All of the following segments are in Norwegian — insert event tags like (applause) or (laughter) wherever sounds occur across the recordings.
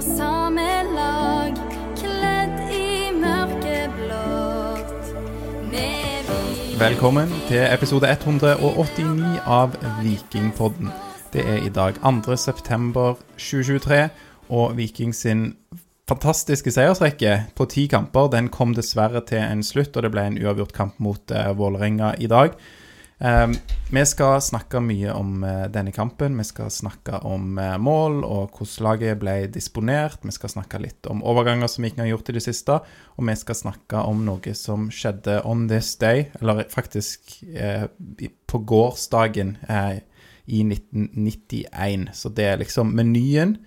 samme lag, kledd i mørkeblått. Velkommen til episode 189 av Vikingpodden. Det er i dag 2. september 2023, og Viking sin fantastiske seiersrekke på ti kamper den kom dessverre til en slutt, og det ble en uavgjort kamp mot eh, Vålerenga i dag. Eh, vi skal snakke mye om uh, denne kampen. Vi skal snakke om uh, mål og hvordan laget ble disponert. Vi skal snakke litt om overganger som Viking har gjort i det siste. Og vi skal snakke om noe som skjedde on this day, eller faktisk uh, på gårsdagen i 1991. Så det er liksom menyen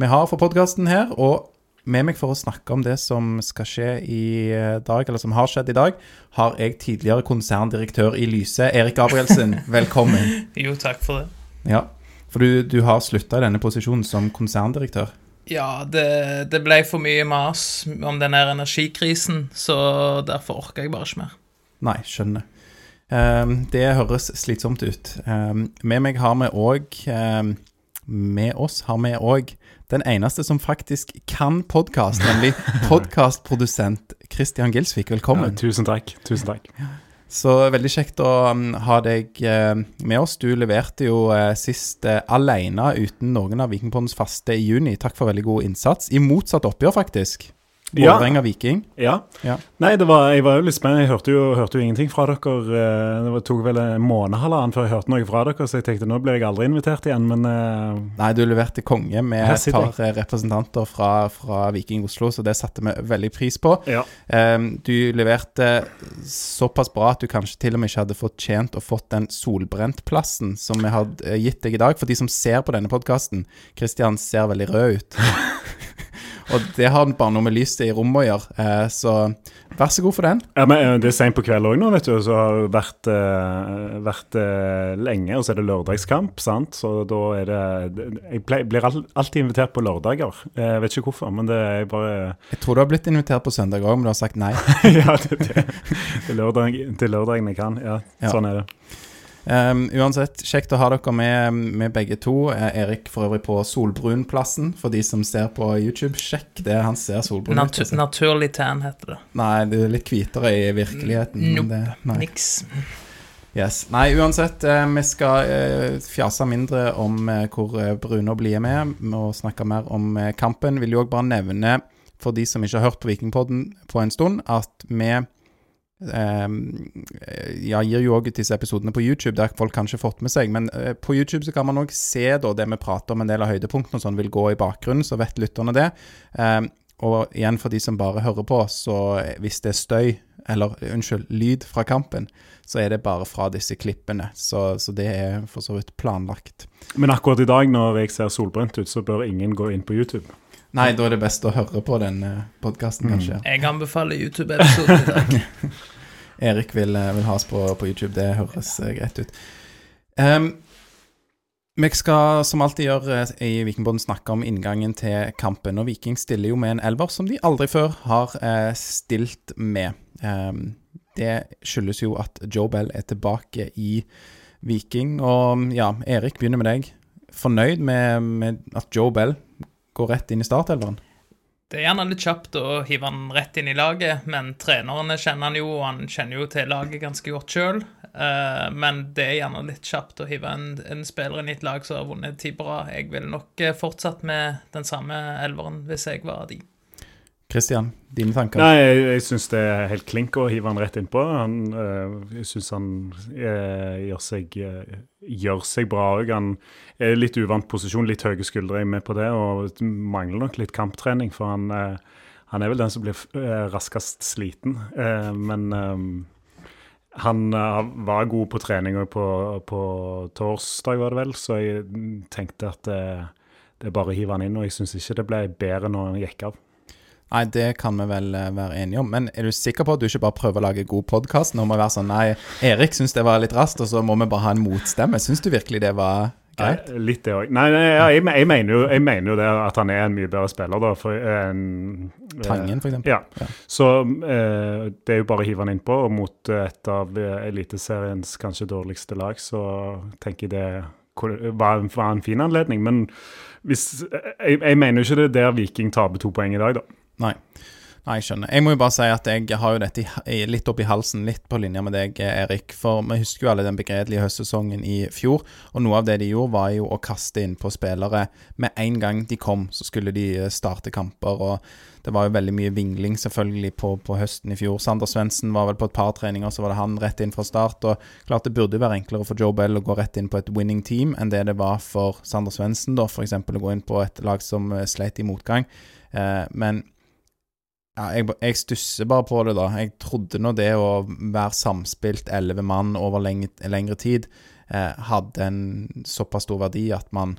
vi har for podkasten her. Og med meg for å snakke om det som skal skje i eh, dag, eller som har skjedd i dag, har jeg tidligere konserndirektør i Lyse, Erik Gabrielsen. (laughs) Velkommen. Jo, takk for det. Ja, for du, du har slutta i denne posisjonen som konserndirektør. Ja, det, det ble for mye mas om den her energikrisen, så derfor orker jeg bare ikke mer. Nei, skjønner. Ehm, det høres slitsomt ut. Ehm, med meg har vi òg Med oss har vi òg den eneste som faktisk kan podkast, nemlig (laughs) podkastprodusent Christian Gilsvik. Ja, Velkommen. tusen takk. Tusen takk. Så veldig kjekt å um, ha deg eh, med oss. Du leverte jo eh, sist uh, alene uten noen av Vikingpondens faste i juni. Takk for veldig god innsats. I motsatt oppgjør, faktisk. Ja. Vålerenga Viking. Ja. Ja. Nei, det var, jeg var jo litt spent. Jeg hørte jo, hørte jo ingenting fra dere. eh, Det tok vel en måned halvannen før jeg hørte noe fra dere, så jeg tenkte nå blir jeg aldri invitert igjen, men uh, Nei, du leverte konge med et par eh, representanter fra, fra Viking Oslo, så det satte vi veldig pris på. ja. Um, du leverte såpass bra at du kanskje til og med ikke hadde fortjent å fått den solbrentplassen som vi hadde gitt deg i dag. For de som ser på denne podkasten, Christian ser veldig rød ut. (laughs) og det har bare noe med lyset i rommet å gjøre, eh, så vær så god for den. ja men eh, Det er seint på kveld òg nå, vet du. Så har det vært, eh, vært lenge, og så er det lørdagskamp, sant. Så da er det Jeg blir alltid invitert på lørdager. Jeg vet ikke hvorfor, men det er bare Jeg tror du har blitt invitert på søndag òg, men du har sagt nei. (laughs) Ja, det, det, det er lørdag, til lørdagen jeg kan. Ja, Ja. sånn er det. Um, uansett, kjekt å ha dere med, med begge to. Eh, Erik for øvrig på Solbrunplassen, for de som ser på YouTube. Sjekk det, han ser solbrun ut. Natu altså. naturlig tan heter det. Nei, du er litt hvitere i virkeligheten. Nope. det. Niks. Yes. nei, uansett, eh, vi skal eh, fjase mindre om eh, hvor eh, brune og blide vi er, og snakke mer om eh, kampen. Vil jo òg bare nevne, for de som ikke har hørt på Vikingpodden på en stund, at vi ja, gir jo òg disse episodene på YouTube, der folk kanskje har fått med seg. Men eh, på YouTube så kan man òg se da det vi prater om, en del av høydepunktene og sånn vil gå i bakgrunnen, så vet lytterne det. Eh, og igjen, for de som bare hører på, så hvis det er støy, eller unnskyld, lyd fra kampen, så er det bare fra disse klippene. Så, så det er for så vidt planlagt. Men akkurat i dag, når jeg ser solbrent ut, så bør ingen gå inn på YouTube. Nei, da er det best å høre på den podkasten, kanskje. Jeg anbefaler YouTube-episoden i dag. (laughs) Erik vil, eh, vil ha oss på, på YouTube, det høres ja. greit ut. Um, vi skal som alltid gjøre eh, i Vikingbåten snakke om inngangen til kampen. Og Viking stiller jo med en elver som de aldri før har eh, stilt med. Um, det skyldes jo at Joe Bell er tilbake i Viking. Og ja, Erik, begynner med deg. Fornøyd med, med at Joe Bell går rett inn i startelveren? Det er gjerne litt kjapt å hive han rett inn i laget, men trenerne kjenner han jo, og han kjenner jo til laget ganske godt sjøl. men det er gjerne litt kjapt å hive en, en spiller inn i et lag som har vunnet ti bra. Jeg ville nok eh, fortsatt med den samme elveren hvis jeg var de. Christian, dine tanker? Nei, jeg, jeg syns det er helt klink å hive han rett innpå. Han, øh, jeg syns han øh, gjør, seg, øh, gjør seg bra òg. Han er litt uvant posisjon, litt høye skuldre, er med på det. Og mangler nok litt kamptrening, for han, han er vel den som blir raskest sliten. Men han var god på trening på, på torsdag, var det vel, så jeg tenkte at det er bare å hive han inn. Og jeg syns ikke det ble bedre når han gikk av. Nei, det kan vi vel eh, være enige om. Men er du sikker på at du ikke bare prøver å lage god podkast? Må vi være sånn Nei, Erik syns det var litt raskt, og så må vi bare ha en motstemme. Syns du virkelig det var greit? Nei, litt det òg. Nei, nei jeg, jeg, mener jo, jeg mener jo det at han er en mye bedre spiller, da. For en, Tangen, for eksempel. Ja. Ja. Så eh, det er jo bare å hive han innpå. Og mot et av eh, Eliteseriens kanskje dårligste lag, så tenker jeg det var, var en fin anledning. Men hvis, jeg, jeg mener jo ikke det er der Viking taper to poeng i dag, da. Nei. Nei, jeg skjønner. Jeg må jo bare si at jeg har jo dette i, litt oppi halsen, litt på linje med deg, Erik. For vi husker jo alle den begredelige høstsesongen i fjor. Og noe av det de gjorde, var jo å kaste innpå spillere. Med en gang de kom, så skulle de eh, starte kamper. Og det var jo veldig mye vingling selvfølgelig på, på høsten i fjor. Sander Svendsen var vel på et par treninger, så var det han rett inn fra start. Og klart det burde være enklere for Joe Bell å gå rett inn på et winning team enn det det var for Sander Svendsen, da, f.eks. å gå inn på et lag som eh, sleit i motgang. Eh, men ja, jeg, jeg stusser bare på det, da. Jeg trodde nå det å være samspilt elleve mann over lenge, lengre tid eh, hadde en såpass stor verdi at man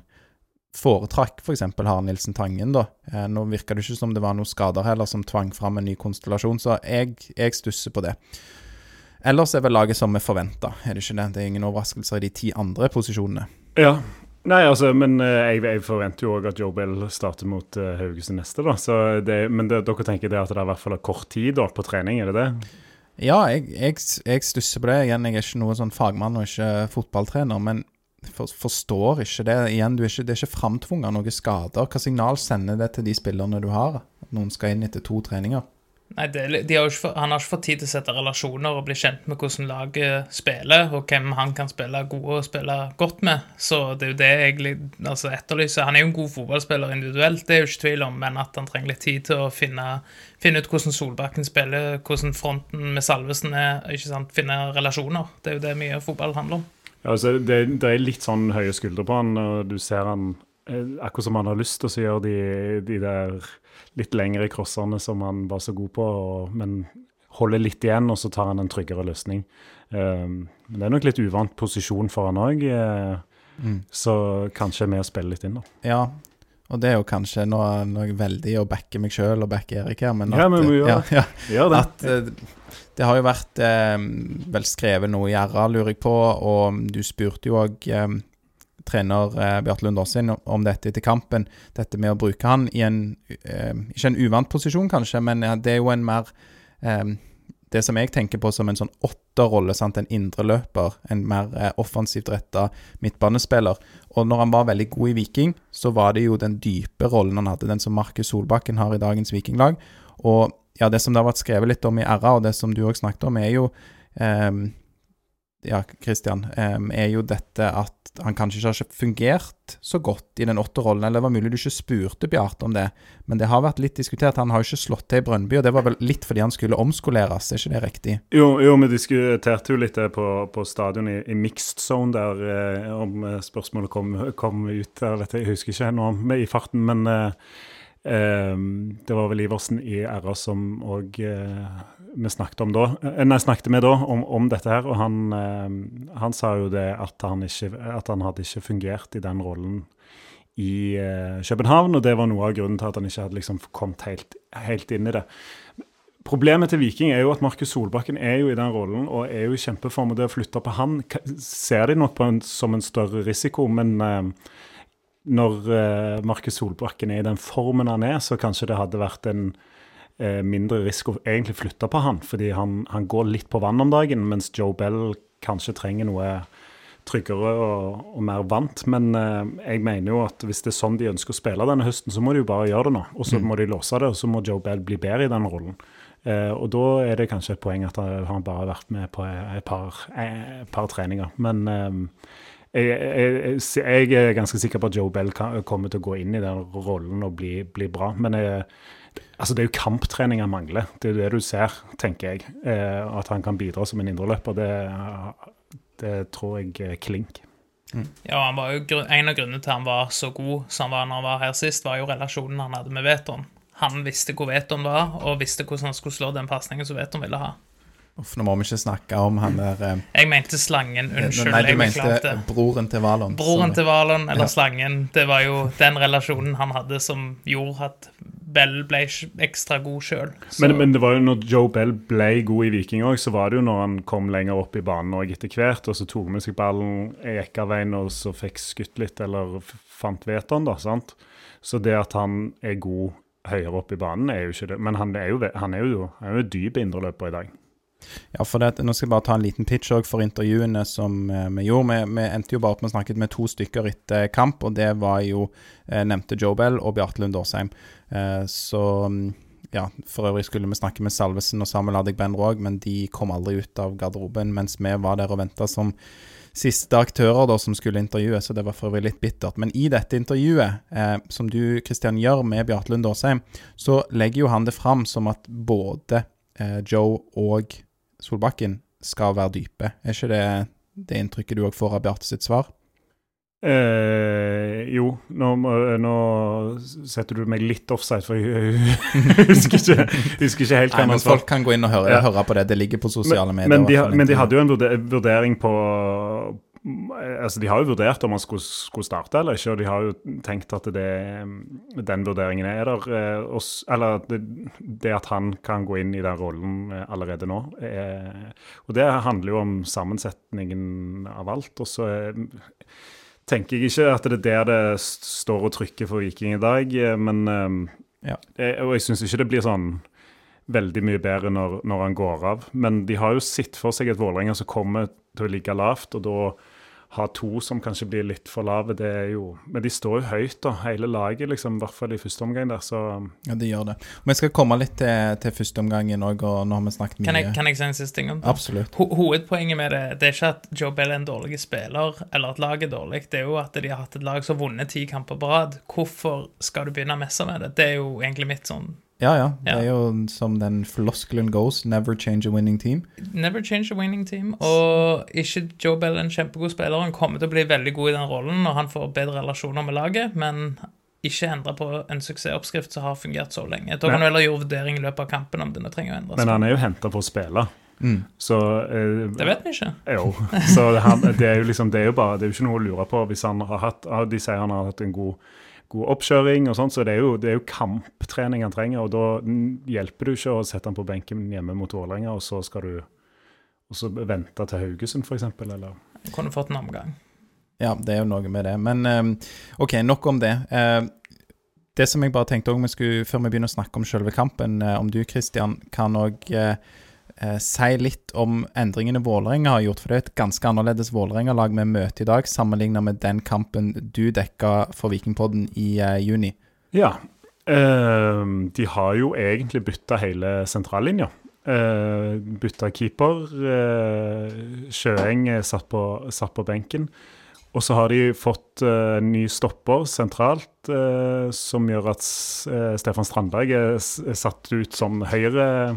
foretrakk f.eks. For Harald Nilsen Tangen, da. Eh, nå virka det ikke som det var noen skader heller som tvang fram en ny konstellasjon, så jeg, jeg stusser på det. Ellers er vel laget som vi forventa, er det ikke det? Det er ingen overraskelser i de ti andre posisjonene. Ja. Nei, altså, men eh, jeg, jeg forventer jo òg at Joe Bell starter mot uh, Haugesund neste, da. Det, men det, dere tenker det at det er i hvert fall kort tid da, på trening, er det det? Ja, jeg, jeg, jeg stusser på det. Igjen, jeg er ikke noen sånn fagmann og ikke fotballtrener, men for, forstår ikke det. Igjen, er ikke, det er ikke framtvunget noen skader. Hva signal sender det til de spillerne du har? At noen skal inn etter to treninger? Nei, det, de har ikke, Han har ikke fått tid til å sette relasjoner og bli kjent med hvordan laget spiller, og hvem han kan spille gode og spille godt med. Så det er jo det jeg egentlig altså, etterlyser. Han er jo en god fotballspiller individuelt, det er jo ikke tvil om, men at han trenger litt tid til å finne, finne ut hvordan Solbakken spiller, hvordan fronten med Salvesen er, ikke sant, finne relasjoner. Det er jo det mye fotball handler om. Ja, altså, det, det er litt sånn høye skuldre på han, og du ser han eh, akkurat som han har lyst til å gjøre de, de der litt lengre crosserne som han var så god på, og, men holder litt igjen, og så tar han en tryggere løsning. Um, men det er nok litt uvant posisjon for han òg, så kanskje er med å spille litt inn, da. Ja, og det er jo kanskje noe, nå er veldig å backe meg sjøl og backe Erik her, men Ja, men vi gjør ja, ja, Gjør det. at uh, det har jo vært eh, vel skrevet noe i RA, lurer jeg på, og du spurte jo òg eh, trener eh, Bjarte Lund Åsinn om dette etter kampen. Dette med å bruke han i en eh, Ikke en uvant posisjon, kanskje, men eh, det er jo en mer eh, Det som jeg tenker på som en sånn åtterrolle, en indreløper, en mer eh, offensivt retta midtbanespiller. Og når han var veldig god i Viking, så var det jo den dype rollen han hadde, den som Markus Solbakken har i dagens Vikinglag. Og ja, det som det har vært skrevet litt om i RA, og det som du òg snakket om, er jo ehm, ja, Christian, er jo dette at han kanskje ikke har fungert så godt i den åtterrollen, eller det var mulig du ikke spurte Bjarte om det, men det har vært litt diskutert. Han har jo ikke slått til i Brønnby, og det var vel litt fordi han skulle omskoleres, er ikke det riktig? Jo, jo, vi diskuterte jo litt det på, på stadion i, i mixed zone der, eh, om eh, spørsmålet kom, kom ut der, vet jeg, husker ikke nå i farten, men eh, eh, det var vel Iversen i RA som òg eh, vi snakket om da, eh, nei, snakket med da om, om dette her, og han, eh, han sa jo det at han, ikke, at han hadde ikke fungert i den rollen i København, og det var noe av grunnen til at han ikke hadde liksom kommet helt, helt inn i det. Problemet til Viking er jo at Markus Solbakken er jo i den rollen og er jo i kjempeform. og Det å flytte på han ser de nok på en, som en større risiko, men eh, når eh, Markus Solbakken er i den formen han er, så kanskje det hadde vært en eh, mindre risiko egentlig flytte på han, fordi han, han går litt på vann om dagen, mens Joe Bell kanskje trenger noe tryggere og, og mer vant. Men eh, jeg mener jo at hvis det er sånn de ønsker å spille denne høsten, så må de jo bare gjøre det nå. Og så må de låse det, og så må Joe Bell bli bedre i den rollen. Uh, og da er det kanskje et poeng at han bare har vært med på et par, et par treninger. Men eh, jeg, jeg, jeg, er ganske sikker på at Joe Bell kan, kommer til å gå inn i den rollen og bli, bli bra. Men jeg, altså det er jo kamptrening han mangler. Det er jo det du ser, tenker jeg. Eh, at han kan bidra som en indreløper, det, det tror jeg er klink. Ja, han var jo, En av grunnene til han var så god som han var når han var her sist, var jo relasjonen han hadde med Veton. Han visste hvor Veton var, og visste hvordan han skulle slå den pasningen som Veton ville ha. Uff, nå må vi ikke snakke om han der eh, Jeg mente slangen. Unnskyld. Nei, du jeg mente broren til Valon. Broren til Valon, eller Ja. slangen, det var jo den relasjonen han hadde som gjorde at Bell ble ekstra god sjøl. Men, men det var jo når Joe Bell ble god i Viking òg, så var det jo når han kom lenger opp i banen òg etter hvert, og så tok med seg ballen, gikk av veien og så fikk skutt litt, eller fant vetoen, da. sant? Så det at han er god høyere opp i banen, er jo ikke det. Men han er jo, han er jo, han er jo dyp indreløper i dag. Ja, for det, Nå skal jeg bare ta en liten pitch for intervjuene som eh, vi gjorde. Vi, vi endte jo bare opp med å snakke med to stykker etter kamp, og det var jo eh, nevnte Joe Bell og Bjarte Lund Årsheim. Eh, så mm, ja, For øvrig skulle vi snakke med Salvesen og Samuel Adegbenro òg, men de kom aldri ut av garderoben mens vi var der og venta som siste aktører da som skulle intervjue, så det var for øvrig litt bittert. Men i dette intervjuet, eh, som du Kristian gjør med Bjarte Lund Årsheim, så legger jo han det fram som at både eh, Joe og Solbakken skal være dype. Er ikke det det inntrykket du òg får av Bjarte sitt svar? Eh, jo, nå, nå setter du meg litt offside, for jeg husker ikke, husker ikke helt hva han sa. folk kan gå inn og høre, Ja. høre på det. Det ligger på sosiale medier. Men de, men de hadde jo en vurdering på Altså, De har jo vurdert om han skulle, skulle starte eller ikke, og de har jo tenkt at det, den vurderingen er der. eh, og Eller det, det at han kan gå inn i den rollen eh, allerede nå. Er, Og det handler jo om sammensetningen av alt. Og så eh, tenker jeg ikke at det er der det står og trykker for Viking i dag, eh, men eh, Ja. eh, Og jeg syns ikke det blir sånn veldig mye bedre når, når han går av. Men de har jo sett for seg et Vålerenga som kommer til å ligge lavt, og da ha to som kanskje blir litt for lave, det er jo Men de står jo høyt, da, hele laget, liksom, i hvert fall i første omgang der, så Ja, det gjør det. Men jeg skal komme litt til, til førsteomgangen òg, og nå har vi snakket mye Kan jeg, kan jeg si en siste ting om det? Absolutt. Ho hovedpoenget med det det er ikke at Joe Bell er en dårlig spiller, eller at laget er dårlig. Det er jo at de har hatt et lag som har vunnet ti kamper på rad. Hvorfor skal du begynne å messe med det? Det er jo egentlig mitt sånn Ja, ja. Det er jo som den floskelen goes, never change a winning team. Never change a winning team. Og ikke Joe Bell en kjempegod spiller. Han kommer til å bli veldig god i den rollen når han får bedre relasjoner med laget, men ikke endre på en suksessoppskrift som har fungert så lenge. Da kan du heller gjøre vurdering i løpet av kampen om det trenger å endres. Men han er jo henta for å spille, Mm. så eh, Det vet vi ikke. Jo. Så han, det er jo liksom Det er jo bare Det er jo ikke noe å lure på hvis han har hatt De sier han har hatt en god, god oppkjøring og sånt, så det er, jo, det er jo kamptrening han trenger, og da hjelper det jo ikke å sette han på benken hjemme mot Vålerenga, og så skal du og så vente til Haugesund, f.eks., eller Kunne fått en omgang. Ja, det er jo noe med det. Men eh, OK, nok om det. Eh, det som jeg bare tenkte også, vi skulle, før vi begynner å snakke om selve kampen, eh, om du Christian, kan òg eh, eh, si litt om endringene Vålerenga har gjort. For det er et ganske annerledes Vålerenga-lag vi møter i dag, sammenlignet med den kampen du dekka for Vikingpodden i eh, juni. Ja. eh, de har jo egentlig bytta hele sentrallinja. Uh, bytta keeper. eh, Sjøeng satt på, satt på benken. Og så har de fått uh, ny stopper sentralt, uh, som gjør at uh, Stefan Strandberg er, er satt ut som høyre,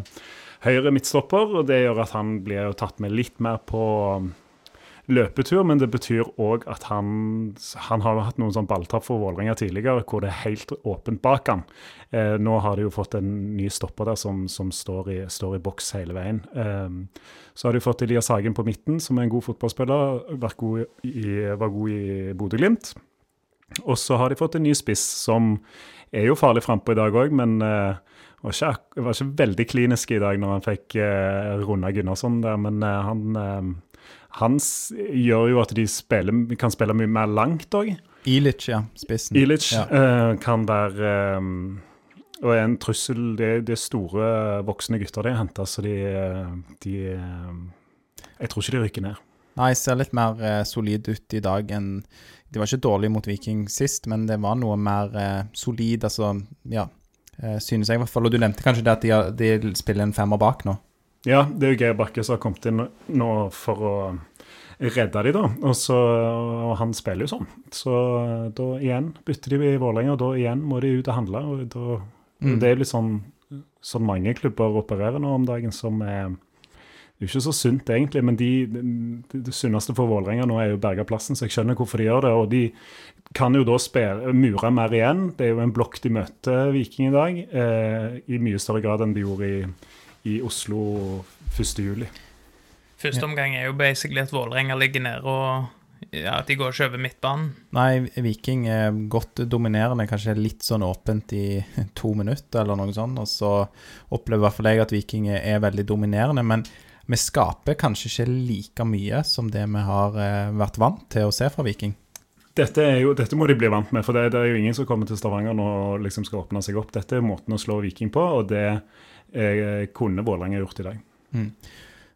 høyre midtstopper. Og det gjør at han blir tatt med litt mer på um, løpetur, men det betyr òg at han, han har hatt noen sånn balltap for Vålerenga tidligere, hvor det er helt åpent bak han. Eh, nå har de jo fått en ny stopper der som, som står, i, står i boks hele veien. Eh, så har de fått Elias Hagen på midten, som er en god fotballspiller. Vært god i, var god i Bodø-Glimt. Og så har de fått en ny spiss som er jo farlig frampå i dag òg, men eh, var ikke, var ikke veldig klinisk i dag når han fikk eh, runda Gunnarsson der. Men eh, han, eh, hans gjør jo at de spiller, kan spille mye mer langt òg. Ilic, ja. Spissen. Ilic Ja. eh, kan være eh, og er en trussel. Det, det er store, voksne gutter de har henta, så de, eh, de Jeg tror ikke de rykker ned. Nei, ser litt mer eh, solid ut i dag enn De var ikke dårlige mot Viking sist, men det var noe mer solid, altså Ja. Eh, synes jeg i hvert fall. Og du nevnte kanskje det at de, har, de spiller en femmer bak nå. Ja, det er jo Geir Bakke som har kommet inn nå for å redde de da. Og, så, og han spiller jo sånn. Så da igjen bytter de i Vålerenga, og da igjen må de ut og handle. og da, Mm. Det er jo litt sånn sånn mange klubber opererer nå om dagen, som er det er jo ikke så sunt, egentlig, men de, det, det sunneste for Vålerenga nå er jo berga plassen, så jeg skjønner hvorfor de gjør det. Og de kan jo da spille, mure mer igjen. Det er jo en blokk de møter Viking i dag, eh, i mye større grad enn de gjorde i, i Oslo 1. juli. Første omgang er jo basically at Vålerenga ligger nede og ja, at de går ikke over midtbanen. Nei, Viking er godt dominerende, kanskje litt sånn åpent i to minutter eller noe sånt. Og så opplever i hvert fall jeg at Viking er, er veldig dominerende. Men vi skaper kanskje ikke like mye som det vi har eh, vært vant til å se fra Viking. Dette, er jo, dette må de bli vant med, for det, det er jo ingen som kommer til Stavanger nå og liksom skal åpne seg opp. Dette er måten å slå Viking på, og det eh, kunne Vålerenga gjort i dag.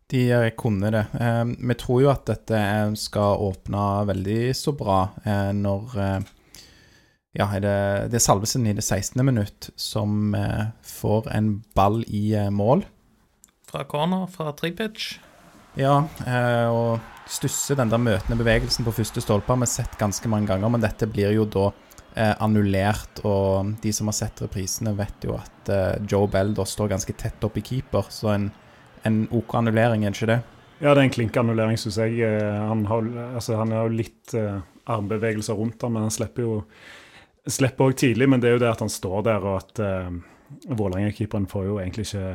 De eh, kunne det. Eh, vi tror jo at dette eh, skal åpne veldig så bra eh, når Ja, er det, det er Salvesen i det 16. minutt som får en ball i mål. Fra corner, fra tripitch. Ja, eh, og stusser den der møtende bevegelsen på første stolpe har vi sett ganske mange ganger, men dette blir jo da eh, annullert, og de som har sett reprisene, vet jo at eh, Joe Bell da står ganske tett opp i keeper, så en, en OK annullering, er ikke det? Ja, det er en klinkeannullering, syns jeg. Han har, altså, han har jo litt eh, armbevegelser rundt ham, men han slipper jo slipper òg tidlig. Men det er jo det at han står der, og at eh, Vålerenga-keeperen får jo egentlig ikke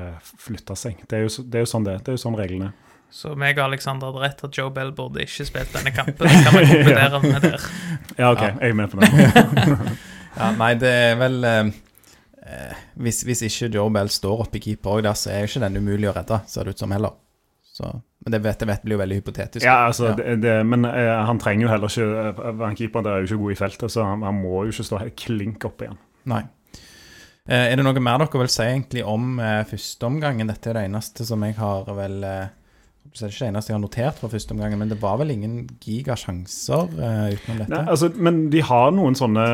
flytta seg. Det er, jo, det er jo sånn det er. Det er jo sånn reglene er. Så meg og Alexander hadde rett at Joe Bell burde ikke spilt denne kampen. Det kan vi konkludere med der. (laughs) Ja, OK, Ja. jeg er med på det. (laughs) Ja, nei, det er vel eh, eh, hvis, hvis ikke Joe Bell står oppe i keeper òg der, så er jo ikke den umulig å redde, ser det ut som heller. Så, men det vet jeg vet blir jo veldig hypotetisk. Ja, altså, Ja. Det, det, Men eh, han trenger jo heller ikke eh, Han keeperen der er jo ikke god i feltet, så han, han må jo ikke stå helt klink oppe igjen. Nei. Eh, er det noe mer dere vil si egentlig om eh, førsteomgangen? Dette er det eneste som jeg har vel eh, Det er ikke det eneste jeg har notert fra førsteomgangen, men det var vel ingen gigasjanser uh, utenom dette? Nei, altså, men de har noen sånne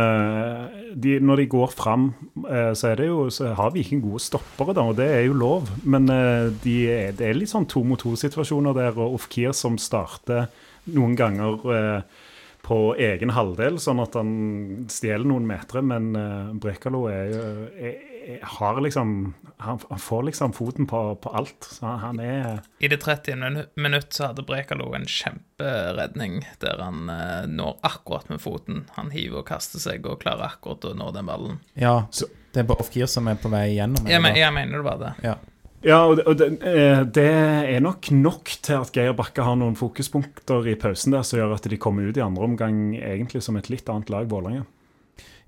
de, Når de går fram, uh, så, jo, så har Viking gode stoppere, da, og det er jo lov. Men uh, de det er litt sånn to mot to-situasjoner der, og Ofkir som starter noen ganger eh, på egen halvdel, sånn at han stjeler noen metere, men uh, Brekalo er jo er, er, har liksom han, han får liksom foten på, på alt. Så han, han er I det 30. minu- minutt så hadde Brekalo en kjemperedning der han uh, når akkurat med foten. Han hiver og kaster seg og klarer akkurat å nå den ballen. Ja, Så- det er bare Ofkir som er på vei gjennom? Jeg, men, jeg mener det var det. Ja. Ja, og, det, og det, eh, det er nok nok til at Geir Bakke har noen fokuspunkter i pausen der som gjør at de kommer ut i andre omgang egentlig som et litt annet lag, Vålerenga.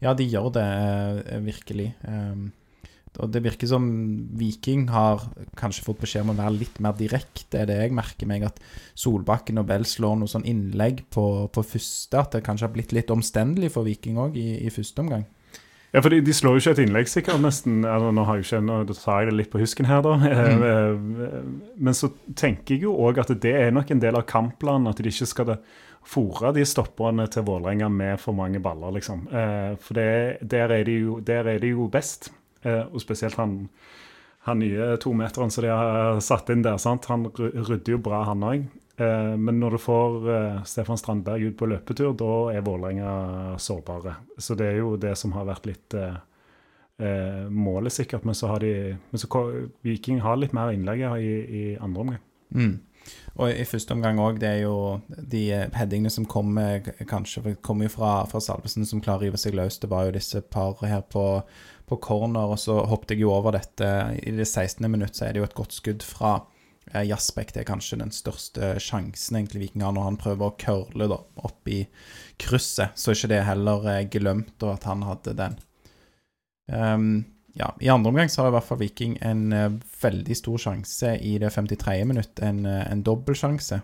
ja, de gjør det eh, virkelig. Um, og det virker som Viking har kanskje fått beskjed om å være litt mer direkte. Er det jeg merker meg, at Solbakken og Bell slår noe sånn innlegg på, på første. At det kanskje har blitt litt omstendelig for Viking òg i, i første omgang. Ja, for de, de slår jo ikke et innlegg, sikkert, nesten. Eller, nå har jeg ikke, nå tar jeg det litt på husken her, da. Eh, eh, Men så tenker jeg jo òg at det er nok en del av kampplanen, at de ikke skal fòre de stopperne til Vålerenga med for mange baller, liksom. Eh, For det, der, er de jo, der er de jo best. Og spesielt han, han nye tometeren som de har satt inn der, sant? han rydder jo bra, han òg. Men når du får eh, Stefan Strandberg ut på løpetur, da er Vålerenga sårbare. Så det er jo det som har vært litt eh, eh, målet, sikkert. Men så har de men så, Viking har litt mer innlegg i, i andre omgang. Mm. Og i første omgang òg, det er jo de eh, headingene som kommer kanskje kommer fra, fra Salvesen, som klarer å rive seg løs. Det var jo disse par her på, på corner, og så hoppet jeg jo over dette. I det 16. minutt så er det jo et godt skudd fra eh, Jasbekk. Det er kanskje den største sjansen egentlig Viking har når han prøver å curle opp i krysset. Så er ikke det heller eh, glemt, og at han hadde den. Um, ja, I andre omgang så har i hvert fall Viking en uh, veldig stor sjanse i det 53. minutt. En, uh, en dobbeltsjanse.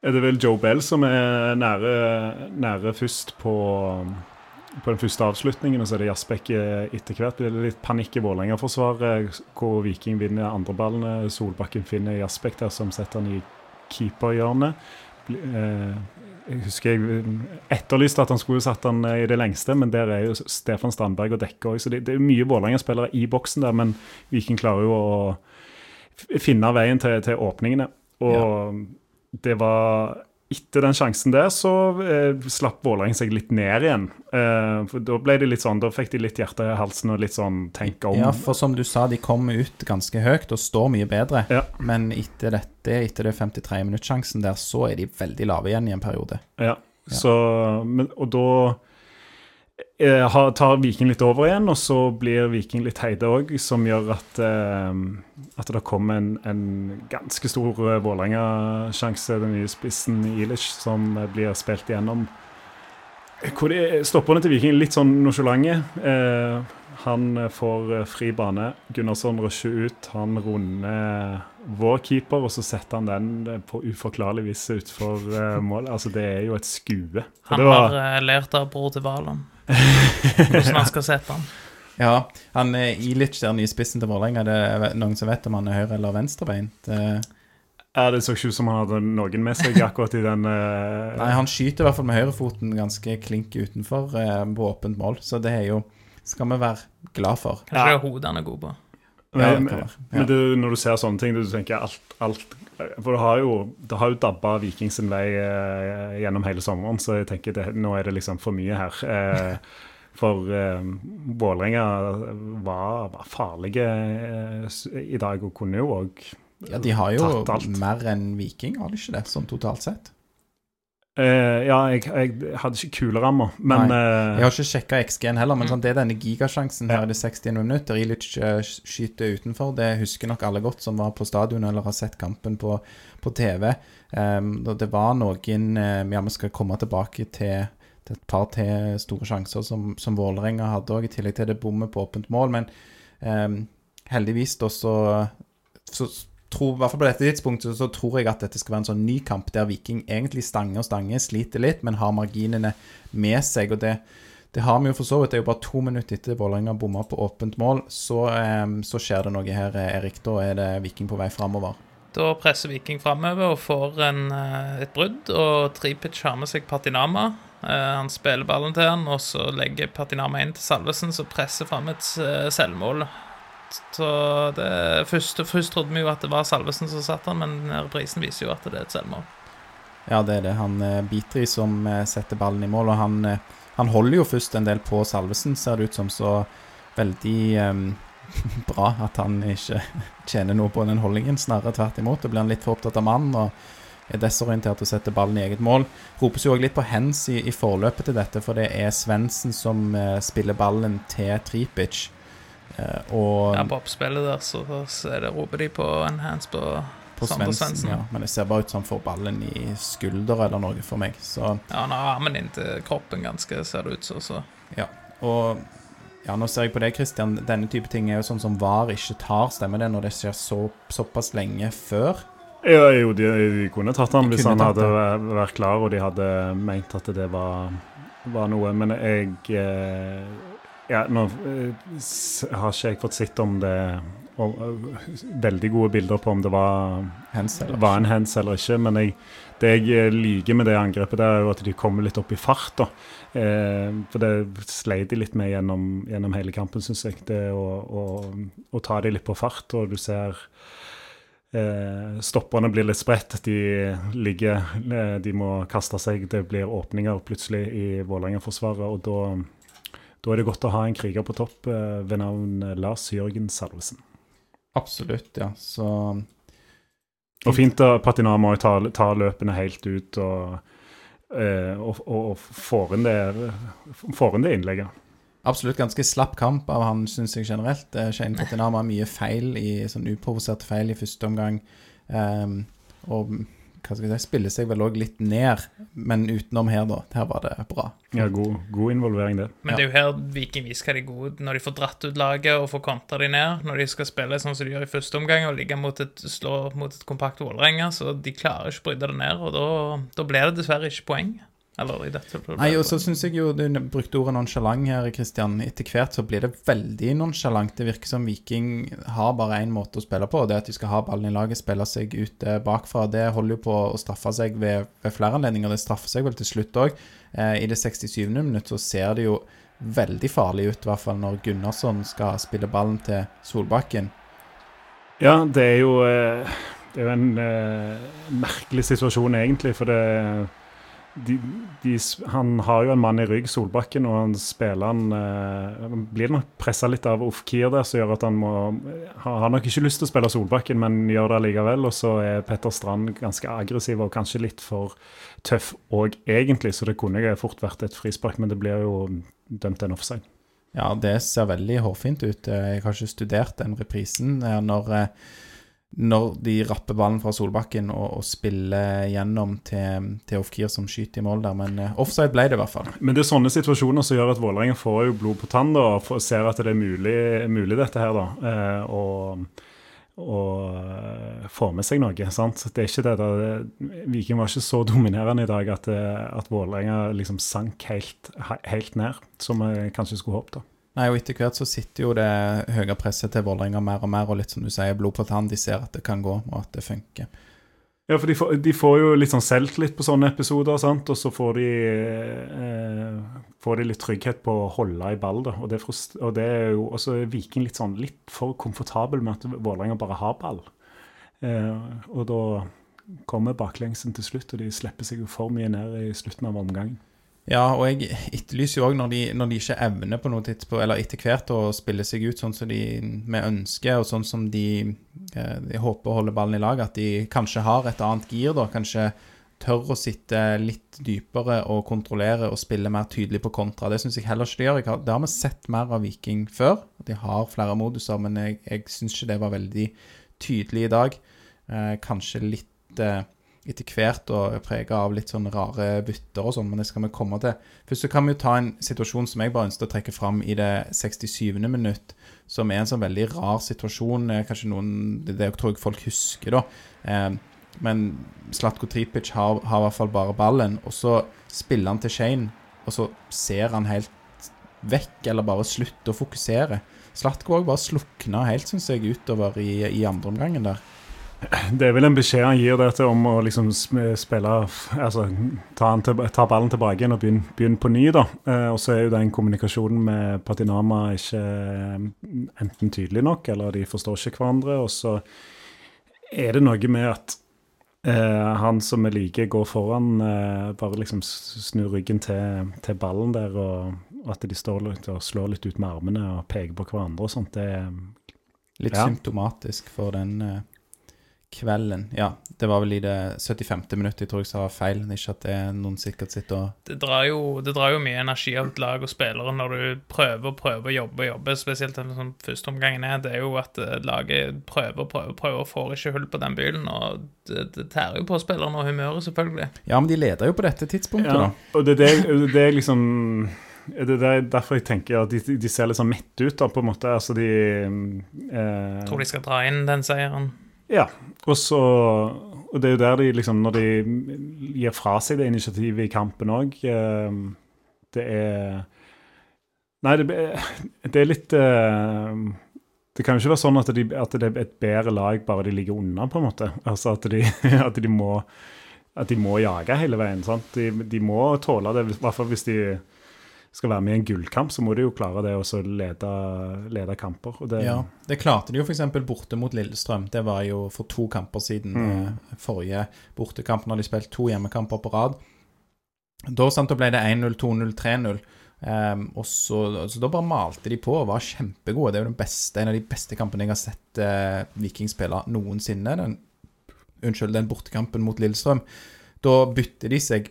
Er det vel Joe Bell som er nære, nære først på, på den første avslutningen, og så er det Jasbekk eh, etter hvert. Det er litt panikk i Vålerenga-forsvaret, hvor Viking vinner andreballene. Solbakken finner Jasbekk der, som setter han i keeperhjørnet. Eh, Jeg husker jeg etterlyste at han skulle satt han eh, i det lengste, men der er jo Stefan Strandberg og dekker òg. Så det, det er mye Vålerenga-spillere i boksen der, men Viking klarer jo å finne veien til, til åpningene. Og det var etter den sjansen der, så eh, slapp Vålerenga seg litt ned igjen. Eh, for Da ble det litt sånn, da fikk de litt hjerte i halsen og litt sånn tenk om. Ja, for som du sa, de kom ut ganske høyt og står mye bedre. Ja. Men etter dette, etter det 53 minutt-sjansen der, så er de veldig lave igjen i en periode. Ja, Ja. Så, men, og da tar Viking litt over igjen, og så blir Viking litt heide òg, som gjør at, eh, at det kommer en, en ganske stor eh, Vålerenga-sjanse, den nye spissen Ilic, som eh, blir spilt igjennom. Hvor de, stopperne til Viking litt sånn nonsjalante. Eh, han eh, får eh, fri bane. Gunnarsson rusher ut. Han runder vår keeper, og så setter han den eh, på uforklarlig vis utfor målet. Altså, det er jo et skue. Han har eh, lært av bror til Valon hvordan han skal sette han. Ja, han er Ilic, der nye spissen til Vålerenga. Det er noen som vet om han er høyre- eller venstrebeint? Eh, Ja, Det så ikke ut som han hadde noen med seg akkurat i den uh... Nei, han skyter i hvert fall med høyrefoten ganske klink utenfor uh, på åpent mål, så det er jo skal vi være glad for. Kanskje Ja. det er hodet han er god på. Ja, det Men, være. Ja. men du, når du ser sånne ting, du tenker alt, alt For det har jo, det har jo dabba Viking sin vei eh, gjennom hele sommeren, så jeg tenker det, nå er det liksom for mye her. Eh, for eh, Vålerenga var, var farlige eh, i dag, og kunne jo òg Ja, de har jo mer enn Viking, har de ikke det, sånn totalt sett? Eh, Ja, jeg, jeg hadde ikke kulerammer, men Nei, Jeg har ikke sjekka XG-en heller, men sånn, det er denne gigasjansen her i det 60. minutter. Ilic uh, skyter utenfor. Det husker nok alle godt som var på stadion eller har sett kampen på, på TV. Um, det var noen uh, Ja, vi skal komme tilbake til, til et par til store sjanser som, som Vålerenga hadde òg, i tillegg til det bommet på åpent mål. Men um, heldigvis da så, så tror, hvert fall på dette tidspunktet så tror jeg at dette skal være en sånn ny kamp der Viking egentlig stanger og stanger, sliter litt, men har marginene med seg. og det det har vi jo for så vidt. Det er jo bare to minutter etter Vålerenga bomma på åpent mål. Så, så skjer det noe her, Erik. Da er det Viking på vei framover. Da presser Viking framover og får en, eh, et brudd, og Tripic har med seg Patinama. Eh, Han spiller ballen til han, og så legger Patinama inn til Salvesen, som presser fram et eh, Så det, først, først trodde vi jo at det var Salvesen som satt han, men reprisen viser jo at det er et selvmål. Ja, det er det. Han biter i som eh, setter ballen i mål, og han, eh, han holder jo først en del på Salvesen, ser det ut som. Så veldig um, (laughs) bra at han ikke (laughs) tjener noe på den holdningen. Snarere tvert imot. Da blir han litt for opptatt av mannen og er desorientert og setter ballen i eget mål. Ropes jo òg litt på hens i, i forløpet til dette, for det er Svendsen som eh, spiller ballen til Tripic. Eh, og Ja, på oppspillet der så, så er det, roper de på en hands på, på Sander Svendsen. Ja, men det ser bare ut som han får ballen i skulder eller noe for meg. Så Ja, han har armen inntil kroppen ganske, ser det ut som. Så. Ja, og ja, nå ser jeg på det, Christian. Denne type ting er jo sånn som VAR ikke tar, stemmer det, når det skjer så, såpass lenge før? Ja, jo, de, de kunne tatt han De hvis han hadde det. vært klar og de hadde ment at det var, var noe. Men jeg eh, Ja, nå eh, har ikke jeg fått sett om det om, eh, Veldig gode bilder på om det var, var en hands eller ikke. Men jeg, det jeg eh, liker med det angrepet, der er jo at de kommer litt opp i fart. Eh, for det sleit de litt med gjennom, gjennom hele kampen, syns jeg. Det å, ta de litt på fart, og du ser Eh, stopperne blir litt spredt. De ligger De må kaste seg. Det blir åpninger plutselig i Vålerenga-forsvaret. Og da, da er det godt å ha en kriger på topp eh, ved navn Lars Jørgen Salvesen. Absolutt, ja. Så Og fint at Patinama tar ta løpene helt ut og, eh, og, og, og får, inn det, får inn det innlegget. absolutt ganske slapp kamp av han, syns jeg generelt. Eh, Shane Patinama har mye feil i sånn uprovoserte feil i første omgang. Um, og hva skal jeg si, spiller seg vel òg litt ned, men utenom her, da. Her var det bra. Ja, god, god involvering, det. Men det er jo her Viking viser hva de er gode når de får dratt ut laget og får kontra de ned. Når de skal spille sånn som de gjør i første omgang og ligge mot et, slå mot et kompakt Vålerenga. Så de klarer ikke å bryte det ned, og da, da blir det dessverre ikke poeng. Eller i dette problemet. Nei, og så syns jeg jo du brukte ordet nonsjalant her, Kristian. Etter hvert så blir det veldig nonsjalant. Det virker som Viking har bare én måte å spille på, og det er at de skal ha ballen i laget, spille seg ut eh, bakfra. Det holder jo på å straffe seg ved, ved flere anledninger. Det straffer seg vel til slutt òg. Eh, I det 67. minutt så ser det jo veldig farlig ut, i hvert fall når Gunnarsson skal spille ballen til Solbakken. Ja, det er jo, eh, det er jo en eh, merkelig situasjon, egentlig. For det de, de, Han har jo en mann i rygg, Solbakken, og han spiller han eh, Blir nok pressa litt av Ofkir der, som gjør at han må har nok ikke lyst til å spille Solbakken, men gjør det allikevel. Og så er Petter Strand ganske aggressiv og kanskje litt for tøff òg, egentlig, så det kunne jo fort vært et frispark, men det blir jo dømt en offside. Ja, det ser veldig hårfint ut. Jeg har ikke studert den reprisen. Når, eh, når de rapper ballen fra Solbakken og, og spiller gjennom til, til Ofkir som skyter i mål der, men uh, offside ble det i hvert fall. Men det er sånne situasjoner som gjør at Vålerenga får jo blod på tann da, og ser at det er mulig, mulig dette her, da. Eh, og, og få får med seg noe. sant? Det er ikke det der, Viking var ikke så dominerende i dag at, eh, at Vålerenga liksom sank helt, helt ned, som vi kanskje skulle håpet. Nei, og etter hvert så sitter jo det høye presset til Vålerenga mer og mer, og litt som du sier, blod på tann. De ser at det kan gå, og at det funker. Ja, for de får, de får jo litt sånn selvtillit på sånne episoder, sant? og så får de, eh, får de litt trygghet på å holde i ball. Da. Og, det og det er jo også Viking litt sånn litt for komfortabel med at Vålerenga bare har ball. Eh, og da kommer baklengsen til slutt, og de slipper seg jo for mye ned i slutten av omgangen. Ja, og jeg etterlyser jo òg når, når de ikke evner på noe tidspunkt, eller etter hvert å spille seg ut sånn som de vi ønsker, og sånn som de, eh, de håper å holde ballen i lag, at de kanskje har et annet gir, da. Kanskje tør å sitte litt dypere og kontrollere og spille mer tydelig på kontra. Det syns jeg heller ikke de gjør. Har, det har vi sett mer av Viking før. De har flere moduser, men jeg, jeg syns ikke det var veldig tydelig i dag. Eh, kanskje litt eh, etter hvert og prega av litt sånn rare bytter og sånn, men det skal vi komme til. Først så kan vi jo ta en situasjon som jeg bare ønsker å trekke fram i det 67. minutt, som er en sånn veldig rar situasjon. eh, Kanskje noen det tror jeg folk husker, da. Eh, men Slatko Tripic har, har i hvert fall bare ballen, og så spiller han til Shane, og så ser han helt vekk, eller bare slutter å fokusere. Slatko òg bare slukna helt, syns jeg, utover i, i andre omgangen der. Det er vel en beskjed han gir der til om å liksom spille Altså ta, til, ta ballen tilbake igjen og begynne, begynne på ny, da. Eh, og så er jo den kommunikasjonen med Patinama ikke eh, enten tydelig nok, eller de forstår ikke hverandre. Og så er det noe med at eh, han som vi liker, går foran, eh, bare liksom snur ryggen til, til ballen der, og, og at de står litt og slår litt ut med armene og peker på hverandre og sånt. Det er Litt Ja. symptomatisk for den eh, kvelden. Ja, det var vel i det 75. minuttet jeg tror jeg sa feil. Ikke at det er noen sikkert sitter og Det drar, jo, det drar jo mye energi av et lag og spillere når du prøver og prøver å jobbe og jobbe. Spesielt den sånn første omgangen er, det er jo at eh, laget prøver og prøver, prøver og får ikke hull på den bylen. Og det, det tærer jo på spillerne og humøret, selvfølgelig. Ja, men de leder jo på dette tidspunktet, Ja, da. og det det, det er liksom det er derfor jeg tenker at de, de ser litt sånn mette ut, da, på en måte. Altså, de eh, Tror de skal dra inn den seieren. Ja. Og så Og det er jo der de liksom Når de gir fra seg det initiativet i kampen òg eh, Det er Nei, det, det er litt eh, Det kan jo ikke være sånn at, de, at det er et bedre lag bare de ligger unna, på en måte. Altså at de, (laughs) at de må at de må jage hele veien. sant? De, de må tåle det, i hvert fall hvis de skal være med i en gullkamp, så må du jo klare det å så lede, lede kamper. Det, Ja, Det klarte de jo f.eks. borte mot Lillestrøm. Det var jo for to kamper siden. Mm. eh, Forrige bortekamp, når de spilte to hjemmekamper på rad. Da, sant, da ble det 1-0, 2-0, 3-0. Um, og så, så Da bare malte de på og var kjempegode. Det er jo den beste, en av de beste kampene jeg har sett uh, Viking spille noensinne. Den, unnskyld, den bortekampen mot Lillestrøm. Da bytter de seg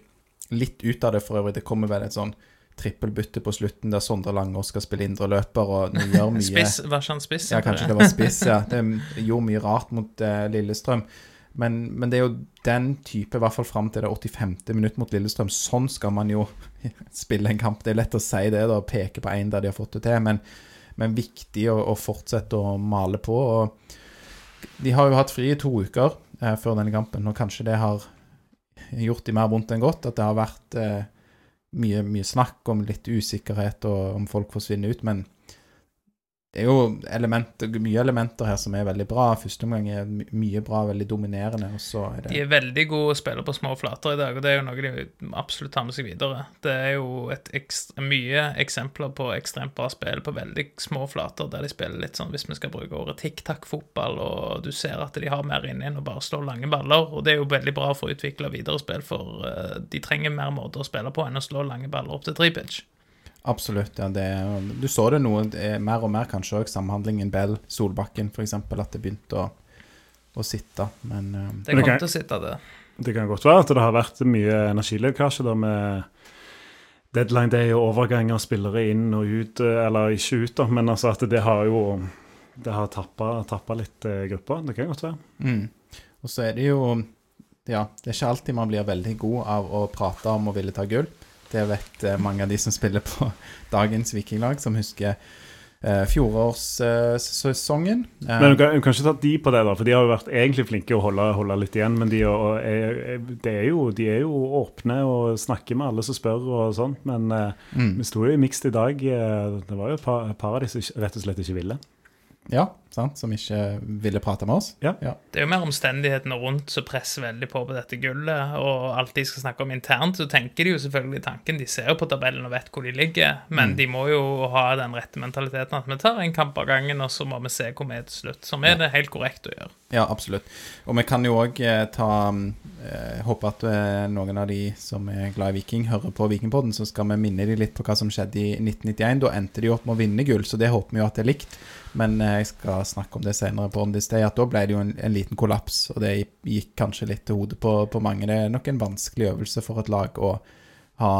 litt ut av det for øvrig. Det kommer vel et sånn trippelbytte på slutten der Sondre Langås skal spille indre løper og gjør (laughs) mye Spiss, var ikke han spiss? ja, kanskje det var spiss, ja. Det gjorde mye rart mot uh, Lillestrøm. Men, men det er jo den type, i hvert fall fram til det 85. minutt mot Lillestrøm. Sånn skal man jo (laughs) spille en kamp. Det er lett å si det, da, peke på én der de har fått det til. Men, men viktig å, å fortsette å male på. Og de har jo hatt fri i to uker eh, før denne kampen, og kanskje det har gjort de mer vondt enn godt. At det har vært eh, mye, mye snakk om litt usikkerhet og om folk forsvinner ut. Men det er jo elementer, mye elementer her som er veldig bra. Første omgang er mye bra, veldig dominerende, er De er veldig gode spillere spille på små flater i dag, og det er jo noe de absolutt tar med seg videre. Det er jo ekstra, mye eksempler på ekstremt bra spill på veldig små flater, der de spiller litt sånn, hvis vi skal bruke ordet tikk-takk-fotball, og du ser at de har mer inni enn å bare slå lange baller, og det er jo veldig bra for å utvikle videre spill, for eh, de trenger mer måter å spille på enn å slå lange baller opp til tripitch. Absolutt. ja, det er, Du så det noe det er mer og mer, kanskje òg, samhandlingen Bell-Solbakken, f.eks., at det begynte å, å sitte. Men um, Det kom kan- til å sitte det. Det kan godt være at det har vært mye energilekkasje da med, deadline day og overganger, spillere inn og ut, eh, eller ikke ut, da, men altså at det har jo det har tappa litt eh, grupper. Det kan godt være. Mm. Og så er det jo Ja, det er ikke alltid man blir veldig god av å prate om å ville ta gull. Det vet eh, mange av de som spiller på (laughs) dagens vikinglag, som husker eh, fjorårssesongen. Eh, Men du kan, du kan ikke ta de på det, da, for de har jo vært egentlig flinke å holde, holde litt igjen. Men de er, er, det er jo, de er jo åpne og snakker med alle som spør og sånt. Men eh, mm. vi sto jo i mixed i dag. eh, Det var jo et par, par av de som rett og slett ikke ville. Ja, sant, som ikke ville prate med oss. Ja. Det er jo mer omstendighetene rundt som presser veldig på på dette gullet, og alt de skal snakke om internt, så tenker de jo selvfølgelig tanken. De ser jo på tabellen og vet hvor de ligger, men de må jo ha den rette mentaliteten at vi tar en kamp av gangen, og så må vi se hvor vi er til slutt. Som er det helt korrekt å gjøre. Ja, absolutt. Og vi kan jo òg eh, ta eh, Håper at eh, noen av de som er glad i Viking, hører på Vikingpodden, så skal vi minne de litt på hva som skjedde i 1991. Da endte de opp med å vinne gull, så det håper vi jo at det er likt. Men eh, jeg skal snakke om det senere på On This Day, at da ble det jo en, en liten kollaps, og det gikk kanskje litt til hodet på, på mange. Det er nok en vanskelig øvelse for et lag å ha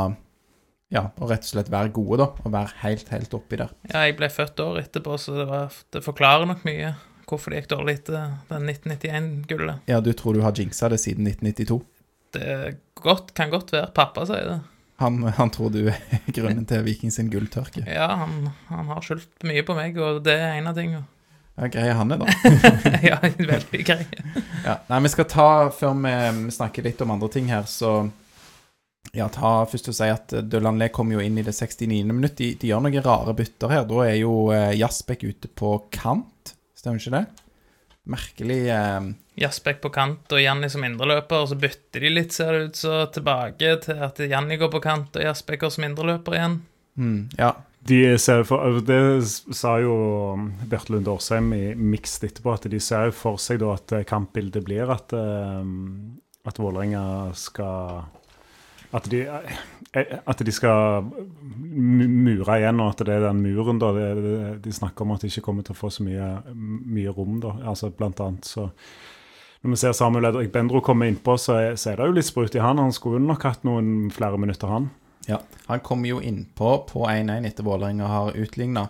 Ja, å rett og slett være gode, da. Og være helt, helt oppi der. Ja, jeg ble født året etterpå, så det, var, det forklarer nok mye hvorfor det gikk dårlig etter den 1991-gullet. Ja, du tror du har jinxa det siden 1992? Det godt, kan godt være. Pappa sier det. Han, han tror du er grunnen til Viking sin gulltørke? Ja, han, han har skyldt mye på meg, og det er en av tingene. Ja, greier han det, da. (laughs) ja, veldig grei. Ja, nei, vi skal ta, før vi snakker litt om andre ting her, så ja, ta først og si at Dølanlé kommer jo inn i det 69. minutt. De, de gjør noen rare bytter her. Da er jo eh, ute på kant, stemmer ikke det? Merkelig eh, Jasbekk på kant og Janni som indreløper, og så bytter de litt, ser det ut så, tilbake til at Janni går på kant og Jasbekk går som indreløper igjen. mm, Ja. De ser for, altså, det sa jo Bjarte Lund Årsheim i Mixed etterpå, at de ser for seg da at eh, kampbildet blir at, eh, at Vålerenga skal at de, eh, at de skal mure igjen, og at det er den muren da, det, de snakker om at de ikke kommer til å få så mye, mye rom. da, altså Blant annet så Når vi ser Samuel Edrik Bendro komme innpå, så er, så er det jo litt sprut i han. Han skulle nok hatt noen flere minutter, han. ja. Han kommer jo innpå på 1-1 etter Vålerenga har utligna.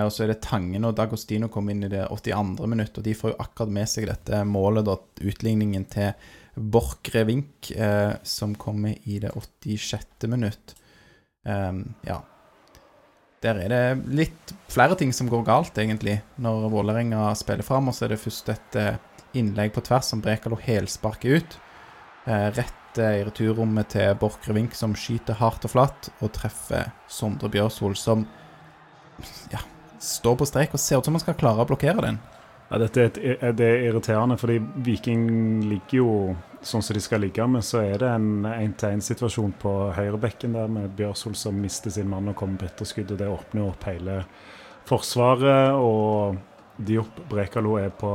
Og så er det Tangen og Dagostino kom inn i det 82. minutt, og de får jo akkurat med seg dette målet, da, utligningen til Borchgrevink, eh, som kommer i det 86. minutt. Um, ja. Der er det litt flere ting som går galt, egentlig, når Vålerenga spiller fram. Og så er det først et eh, innlegg på tvers som Brekalo helsparker ut. Eh, rett eh, i returrommet til Borchgrevink, som skyter hardt og flatt, og treffer Sondre Bjørsol, som ja, står på strek og ser ut som han skal klare å blokkere den. Ja, dette er, et, det er irriterende, fordi Viking ligger jo sånn som de skal ligge, men så er det en én-til-én-situasjon på høyrebekken der med Bjørsol som mister sin mann og kommer på etterskudd, og det åpner opp hele forsvaret. Og Diop Brekalo er på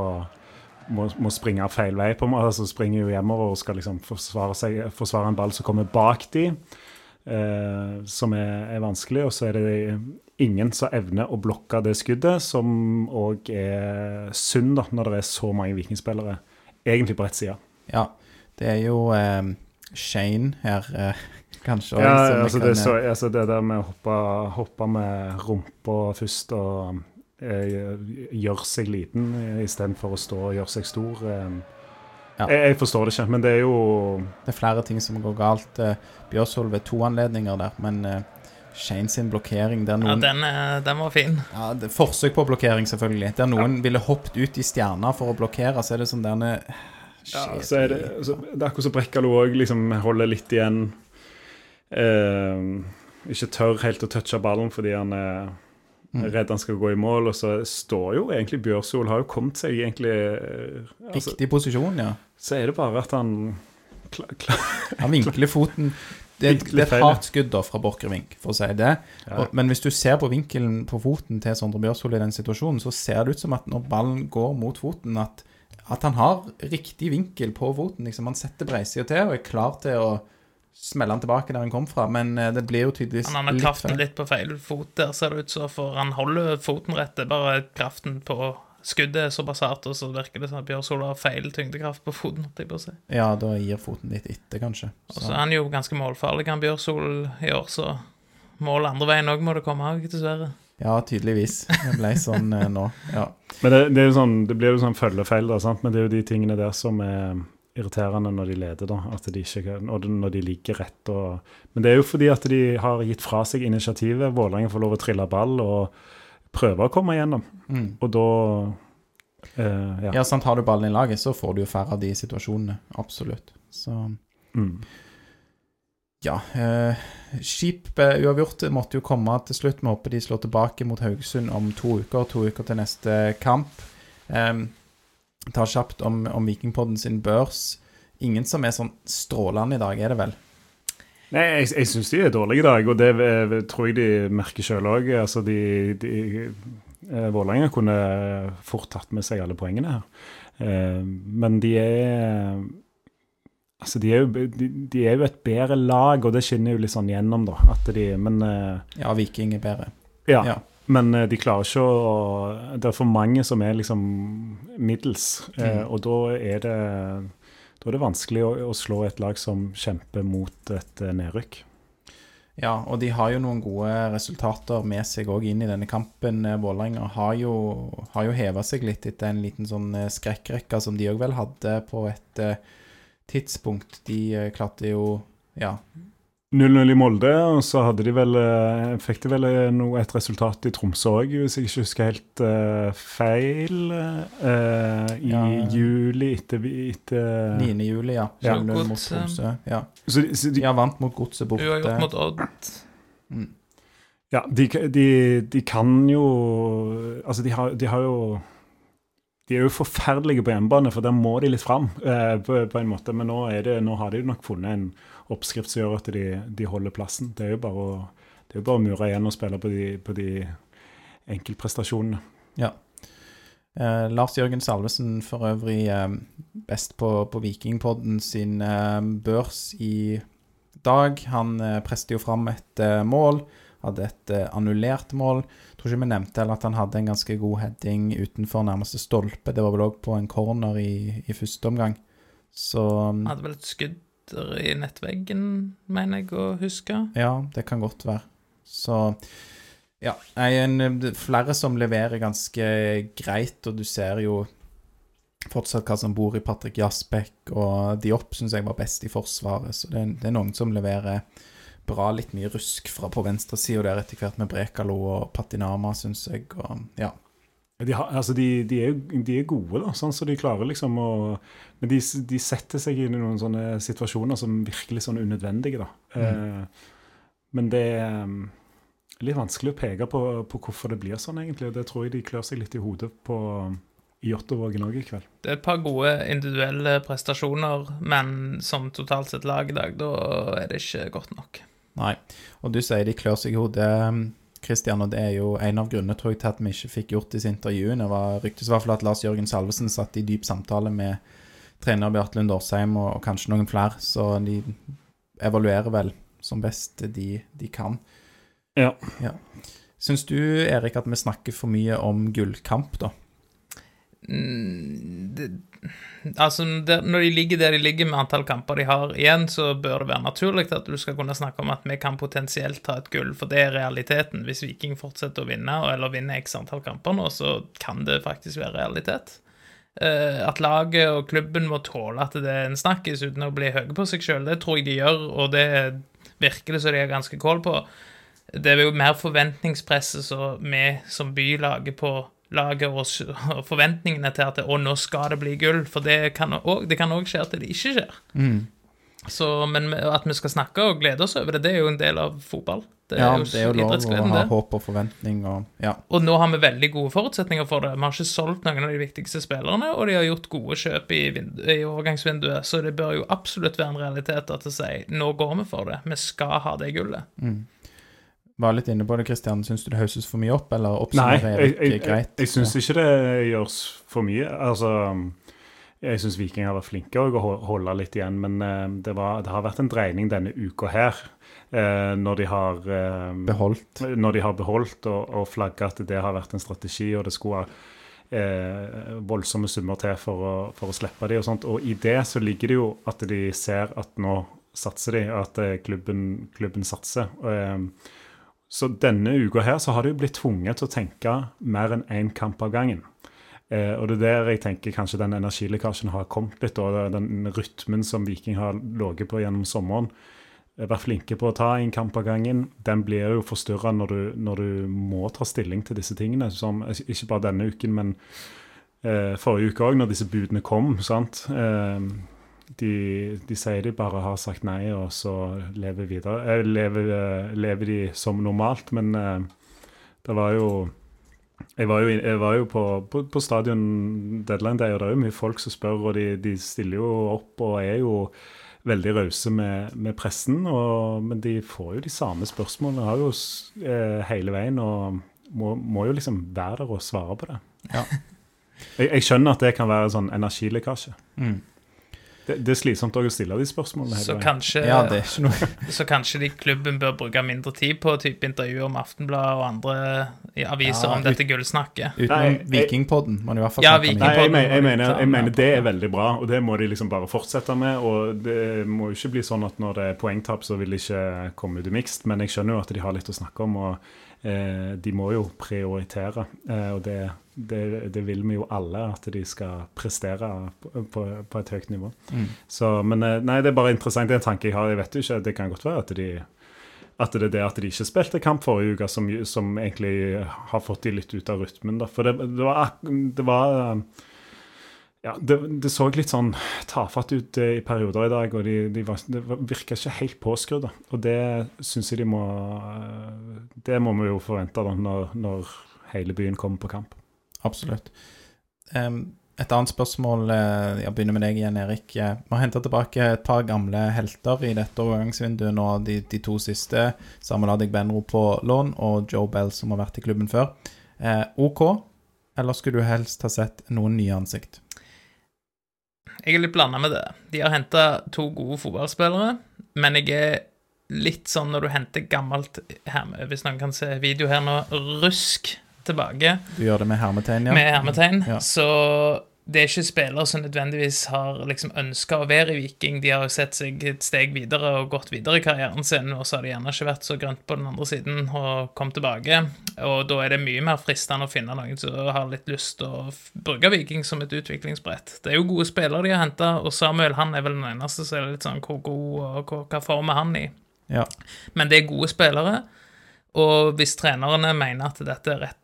må, må springe feil vei, på meg, altså springer jo hjemover og skal liksom forsvare, seg, forsvare en ball som kommer bak de, eh, som er, er vanskelig. Og så er det ingen som evner å blokke det skuddet, som òg er synd da, når det er så mange vikingspillere egentlig på rett side. Ja, det er jo eh, Shane her, eh, (laughs) kanskje. også, Ja, altså kan, det, eh, så, altså det der med å hoppe, hoppe med rumpa først og eh, gjøre seg liten eh, istedenfor å stå og gjøre seg stor eh, Ja. jeg, jeg forstår det ikke, men det er jo Det er flere ting som går galt. Eh, Bjørsol ved to anledninger der, men eh, Shane sin blokkering der Ja, den, den var fin. Ja, det, Forsøk på blokkering, selvfølgelig. Der noen ville hoppet ut i stjerna for å blokkere, så er det som denne ja, så er det, så, det er akkurat som Brekkalo òg liksom holder litt igjen. Eh, ikke tør helt å touche ballen fordi han er. Redd han skal gå i mål. Og så står jo egentlig Bjørsol Har jo kommet seg egentlig eh, altså, Riktig posisjon, ja. Så er det bare at han klar, klar, Han vinkler foten Det, det er et hardt skudd da fra Borchgrevink, for å si det. Og, men hvis du ser på vinkelen på foten til Sondre Bjørsol i den situasjonen, så ser det ut som at når ballen går mot foten, at, at han har riktig vinkel på foten. Liksom, han setter breisida til og er klar til å smelle han tilbake der han kom fra, men eh, det blir jo tydeligvis Men han har kraften litt på feil fot der, ser det ut som, for han holder foten rett. Det er bare kraften på skuddet er såpass hardt, og så virker det som at Bjørsol har feil tyngdekraft på foten. på. Ja, da gir foten litt etter, kanskje. Og så er han jo ganske målfarlig, han Bjørsol, i år, så mål andre veien òg, må det komme òg, dessverre. Ja, tydeligvis. Det ble sånn eh, nå. Ja. Men det, det, er jo sånn, det blir jo sånn følgefeil, da, sant? men det er jo de tingene der som er irriterende når de leder, da. At de ikke og når de ligger rett og Men det er jo fordi at de har gitt fra seg initiativet. Vålerenga får lov å trille ball og prøve å komme igjennom. Mm. Og da eh, ja. ja, sant. Har du ballen i laget, så får du jo færre av de situasjonene. Absolutt. Så Mm. ja. Eh, Skip eh, uavgjort måtte jo komme til slutt. Vi håper de slår tilbake mot Haugesund om to uker. To uker til neste kamp. Eh, ta kjapt om, om Vikingpodden sin børs. Ingen som er sånn strålende i dag, er det vel? Nei, jeg, jeg syns de er dårlige i dag, og det jeg, tror jeg de merker sjøl òg. Altså, de, de eh, Vålerenga kunne fort tatt med seg alle poengene her. Eh, men de er Altså, de er, jo, de, de er jo et bedre lag, og det skinner jo litt sånn gjennom, da. At de, men eh, Ja, Viking er bedre. ja. Ja. Men eh, de klarer ikke å Det er for mange som er liksom middels, eh, Mm. og da er det da er det vanskelig å, å slå et lag som kjemper mot et eh, nedrykk. Ja, og de har jo noen gode resultater med seg òg inn i denne kampen. Vålerenga har jo, har jo heva seg litt etter en liten sånn skrekkrekke som de òg vel hadde på et tidspunkt. De klarte jo Ja. 0-0 i Molde, og så hadde de vel, eh, fikk de vel eh, noe, et resultat i Tromsø òg, hvis jeg ikke husker helt uh, feil. Uh, I Ja. juli etter, vi- etter 9. juli, ja. Ja. 0-0 mot Tromsø. Ja. Så, de- så de, De har vant mot Godset borte. har gjort mot Odd. Mm. Ja, de, de, de kan jo Altså, de har, de har jo De er jo forferdelige på hjemmebane, for der må de litt fram, eh, på, på en måte. Men nå, det, nå har de nok funnet en oppskrift som gjør at de, de holder plassen. Det er jo bare å, det mure igjen og spille på de, på de enkeltprestasjonene. Eh, Lars Jørgen Salvesen for øvrig eh, best på, på Vikingpodden sin eh, børs i dag. Han eh, presset jo fram et eh, mål. Hadde et annullert mål. Tror ikke vi nevnte eller at han hadde en ganske god heading utenfor nærmeste stolpe. Det var vel òg på en corner i, i første omgang. Så Han Hadde vel et skudd i nettveggen, mener jeg å huske. ja, det kan godt være. Så ja, en, er flere som leverer ganske greit, og du ser jo fortsatt hva som bor i Patrick Jasbekk, og Diop syns jeg var best i forsvaret, så det, det er noen som leverer bra, litt mye rusk fra på venstresida der etter hvert med Brekalo og Patinama, syns jeg, og ja. De, har, altså de, de, er, de er gode, da, sånn, så de klarer liksom å Men de, de setter seg inn i noen sånne situasjoner som virkelig sånn unødvendige, da. Eh, men det er um, litt vanskelig å peke på, på hvorfor det blir sånn, egentlig. og Det tror jeg de klør seg litt i hodet på i Jåttåvågen òg i kveld. Det er et par gode individuelle prestasjoner, men som totalt sett lag i dag, da er det ikke godt nok. Nei. Og du sier de klør seg i hodet, Kristian, og det er jo en av grunnene tror jeg, til at vi ikke fikk gjort disse intervjuene. var ryktes i hvert fall at Lars Jørgen Salvesen satt i dyp samtale med trener Bjarte Lund Årsheim og, og kanskje noen flere, så de evaluerer vel som best de, de kan. Ja. Syns du, Erik, at vi snakker for mye om gullkamp, da? Det, altså, det, når de ligger der de ligger med antall kamper de har igjen, så bør det være naturlig at du skal kunne snakke om at vi kan potensielt ta et gull, for det er realiteten. Hvis Viking fortsetter å vinne, eller vinne x antall kamper nå, så kan det faktisk være realitet. Eh, at laget og klubben må tåle at det er en snakkis uten å bli høye på seg sjøl, det tror jeg de gjør, og det virker det som de har ganske kål på. Det er jo mer forventningspresset som vi som by lager på laget og (laughs) og forventningene til at å, nå skal det bli gull, for det kan òg skje at det ikke skjer. Så, men at vi skal snakke og glede oss over det, det er jo en del av fotball. Det er Ja, jo det er jo lov å ha det. håp og forventning og ja. Og nå har vi veldig gode forutsetninger for det. Vi har ikke solgt noen av de viktigste spillerne, og de har gjort gode kjøp i, i overgangsvinduet, så det bør jo absolutt være en realitet at det sier nå går vi for det. Vi skal ha det gullet. Var litt inne på det, Kristian. Syns du det hauses for mye opp, eller oppsummerer jeg, greit? jeg, jeg, jeg syns ikke det gjøres for mye. Altså, jeg syns Viking har vært flinke også å holde litt igjen, men eh, det, var, det har vært en dreining denne uka her. eh, når de har eh, Beholdt. når de har beholdt og, og flagga at det har vært en strategi, og det skulle eh, voldsomme summer til for å, for å slippe de og sånt. Og i det så ligger det jo at de ser at nå satser de, at klubben, klubben satser. Eh, så denne uka her så har jo blitt tvunget til å tenke mer enn én kamp av gangen. Eh, og det er der jeg tenker kanskje den energilekkasjen har kommet litt, og den rytmen som Viking har ligget på gjennom sommeren. Vær flinke på å ta en kamp av gangen. Den blir jo forstyrra når, når du må ta stilling til disse tingene. Som, ikke bare denne uken, men eh, forrige uke òg, når disse budene kom. sant? Eh, de, de sier de bare har sagt nei, og så lever, videre, eh, lever, eh, lever de som normalt. Men eh, det var jo Jeg var jo, jeg var jo på, på, på stadion deadline day, og det er jo mye folk som spør, og de, de stiller jo opp og er jo veldig rause med, med pressen. Og, men de får jo de samme spørsmålene har jo, eh, hele veien, og må, må jo liksom være der og svare på det. Ja. (laughs) Jeg, jeg skjønner at det kan være sånn energilekkasje. Mm. Det, det er slitsomt å stille de spørsmålene Så kanskje, Ja, det (laughs) så kanskje de klubben bør bruke mindre tid på type intervjuer med Aftenbladet og andre aviser Ja, om dette gullsnakket. Utenom Vikingpodden Man i hvert fall Ja, med. Nei, jeg, mener, jeg, mener, jeg mener det er veldig bra, og det må de liksom bare fortsette med. Og det må jo ikke bli sånn at når det er poengtap, så vil de ikke komme ut i mixed, men jeg skjønner jo at de har litt å snakke om, og eh, de må jo prioritere. Eh, og det, det, det vil vi jo alle, at de skal prestere på, på, på et høyt nivå. Mm. Så, men eh, nei, det er bare interessant. Det er en tanke jeg har. Jeg vet jo ikke, Det kan godt være at de at det er det at de ikke spilte kamp forrige uke, som, som egentlig har fått de litt ut av rytmen. Da. For det, det var, det var ja, det, det så litt sånn tafatt ut eh, i perioder i dag, og de, de var, det virka ikke helt påskrudd. Og det syns jeg de må eh, Det må vi jo forvente da, når, når hele byen kommer på kamp. Absolutt. Um, et annet spørsmål eh, Jeg begynner med deg igjen, Erik. Vi har henta tilbake et par gamle helter i dette overgangsvinduet nå, de, de to siste. Samuel Benro på lån og Joe Bell, som har vært i klubben før. Eh, OK, eller skulle du helst ha sett noen nye ansikt? Jeg er litt blanda med det. De har henta to gode fotballspillere, men jeg er litt sånn når du henter gammelt her, Hvis noen kan se video her nå, rusk tilbake Du gjør det med hermetegn, ja? med hermetegn, Ja. så det er ikke spillere som nødvendigvis har liksom ønska å være i Viking. De har jo sett seg et steg videre og gått videre i karrieren sin, og så har de gjerne ikke vært så grønt på den andre siden og kommet tilbake. Og da er det mye mer fristende å finne noen som har litt lyst til å bruke Viking som et utviklingsbrett. Det er jo gode spillere de har henta, og Samuel han er vel den eneste som er litt sånn hvor god og hva, form er han i. Ja. Men det er gode spillere, og hvis trenerne mener at dette er rett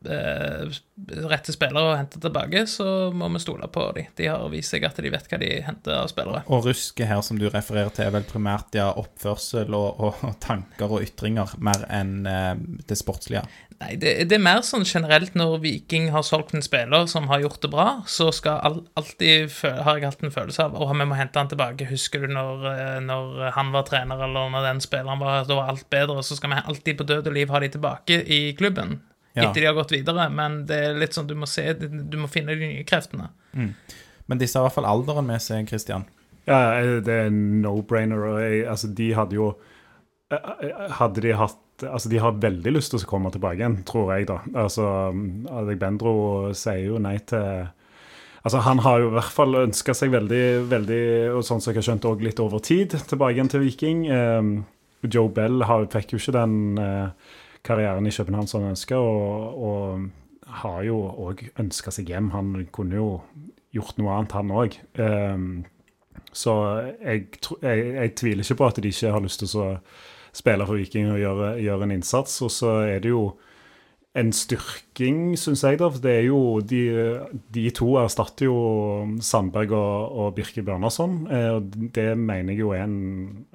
rette spillere å hente tilbake, så må vi stole på dem. De har vist seg at de vet hva de henter av spillere. Og rusket her som du refererer til, er vel primært ja, oppførsel og, og, tanker og ytringer, mer enn eh, det sportslige. Nei, det, det er mer sånn generelt når Viking har solgt en spiller som har gjort det bra, så skal all, alltid, har jeg alltid en følelse av at vi må hente han tilbake. Husker du når, eh, når han var trener, eller når den spilleren var Da var alt bedre, så skal vi alltid på død og liv ha de tilbake i klubben. Ja. Etter de har gått videre, men det er litt sånn du må se Du må finne de nye kreftene. Men disse har i hvert fall alderen med seg, Christian. Ja, eh, det er no-brainer. Altså, de hadde jo eh, eh, Hadde de hatt Altså, De har veldig lyst til å komme tilbake igjen, tror jeg. da. Altså, Adek Bendro sier jo nei til Altså, Han har jo i hvert fall ønska seg veldig, veldig, og sånn som jeg har skjønt, også litt over tid tilbake igjen til Viking. Um, Joe Bell har, fikk jo ikke den eh, karrieren i København som han ønska, og, og har jo òg ønska seg hjem. Han kunne jo gjort noe annet, han òg. Så jeg, jeg, jeg tviler ikke på at de ikke har lyst til å spille for Viking og gjøre, gjøre en innsats. Og så er det jo en styrking, syns jeg. da, for det er jo De, de to erstatter jo Sandberg og, og Birke Bjørnarsson. Eh, og det mener jeg jo er en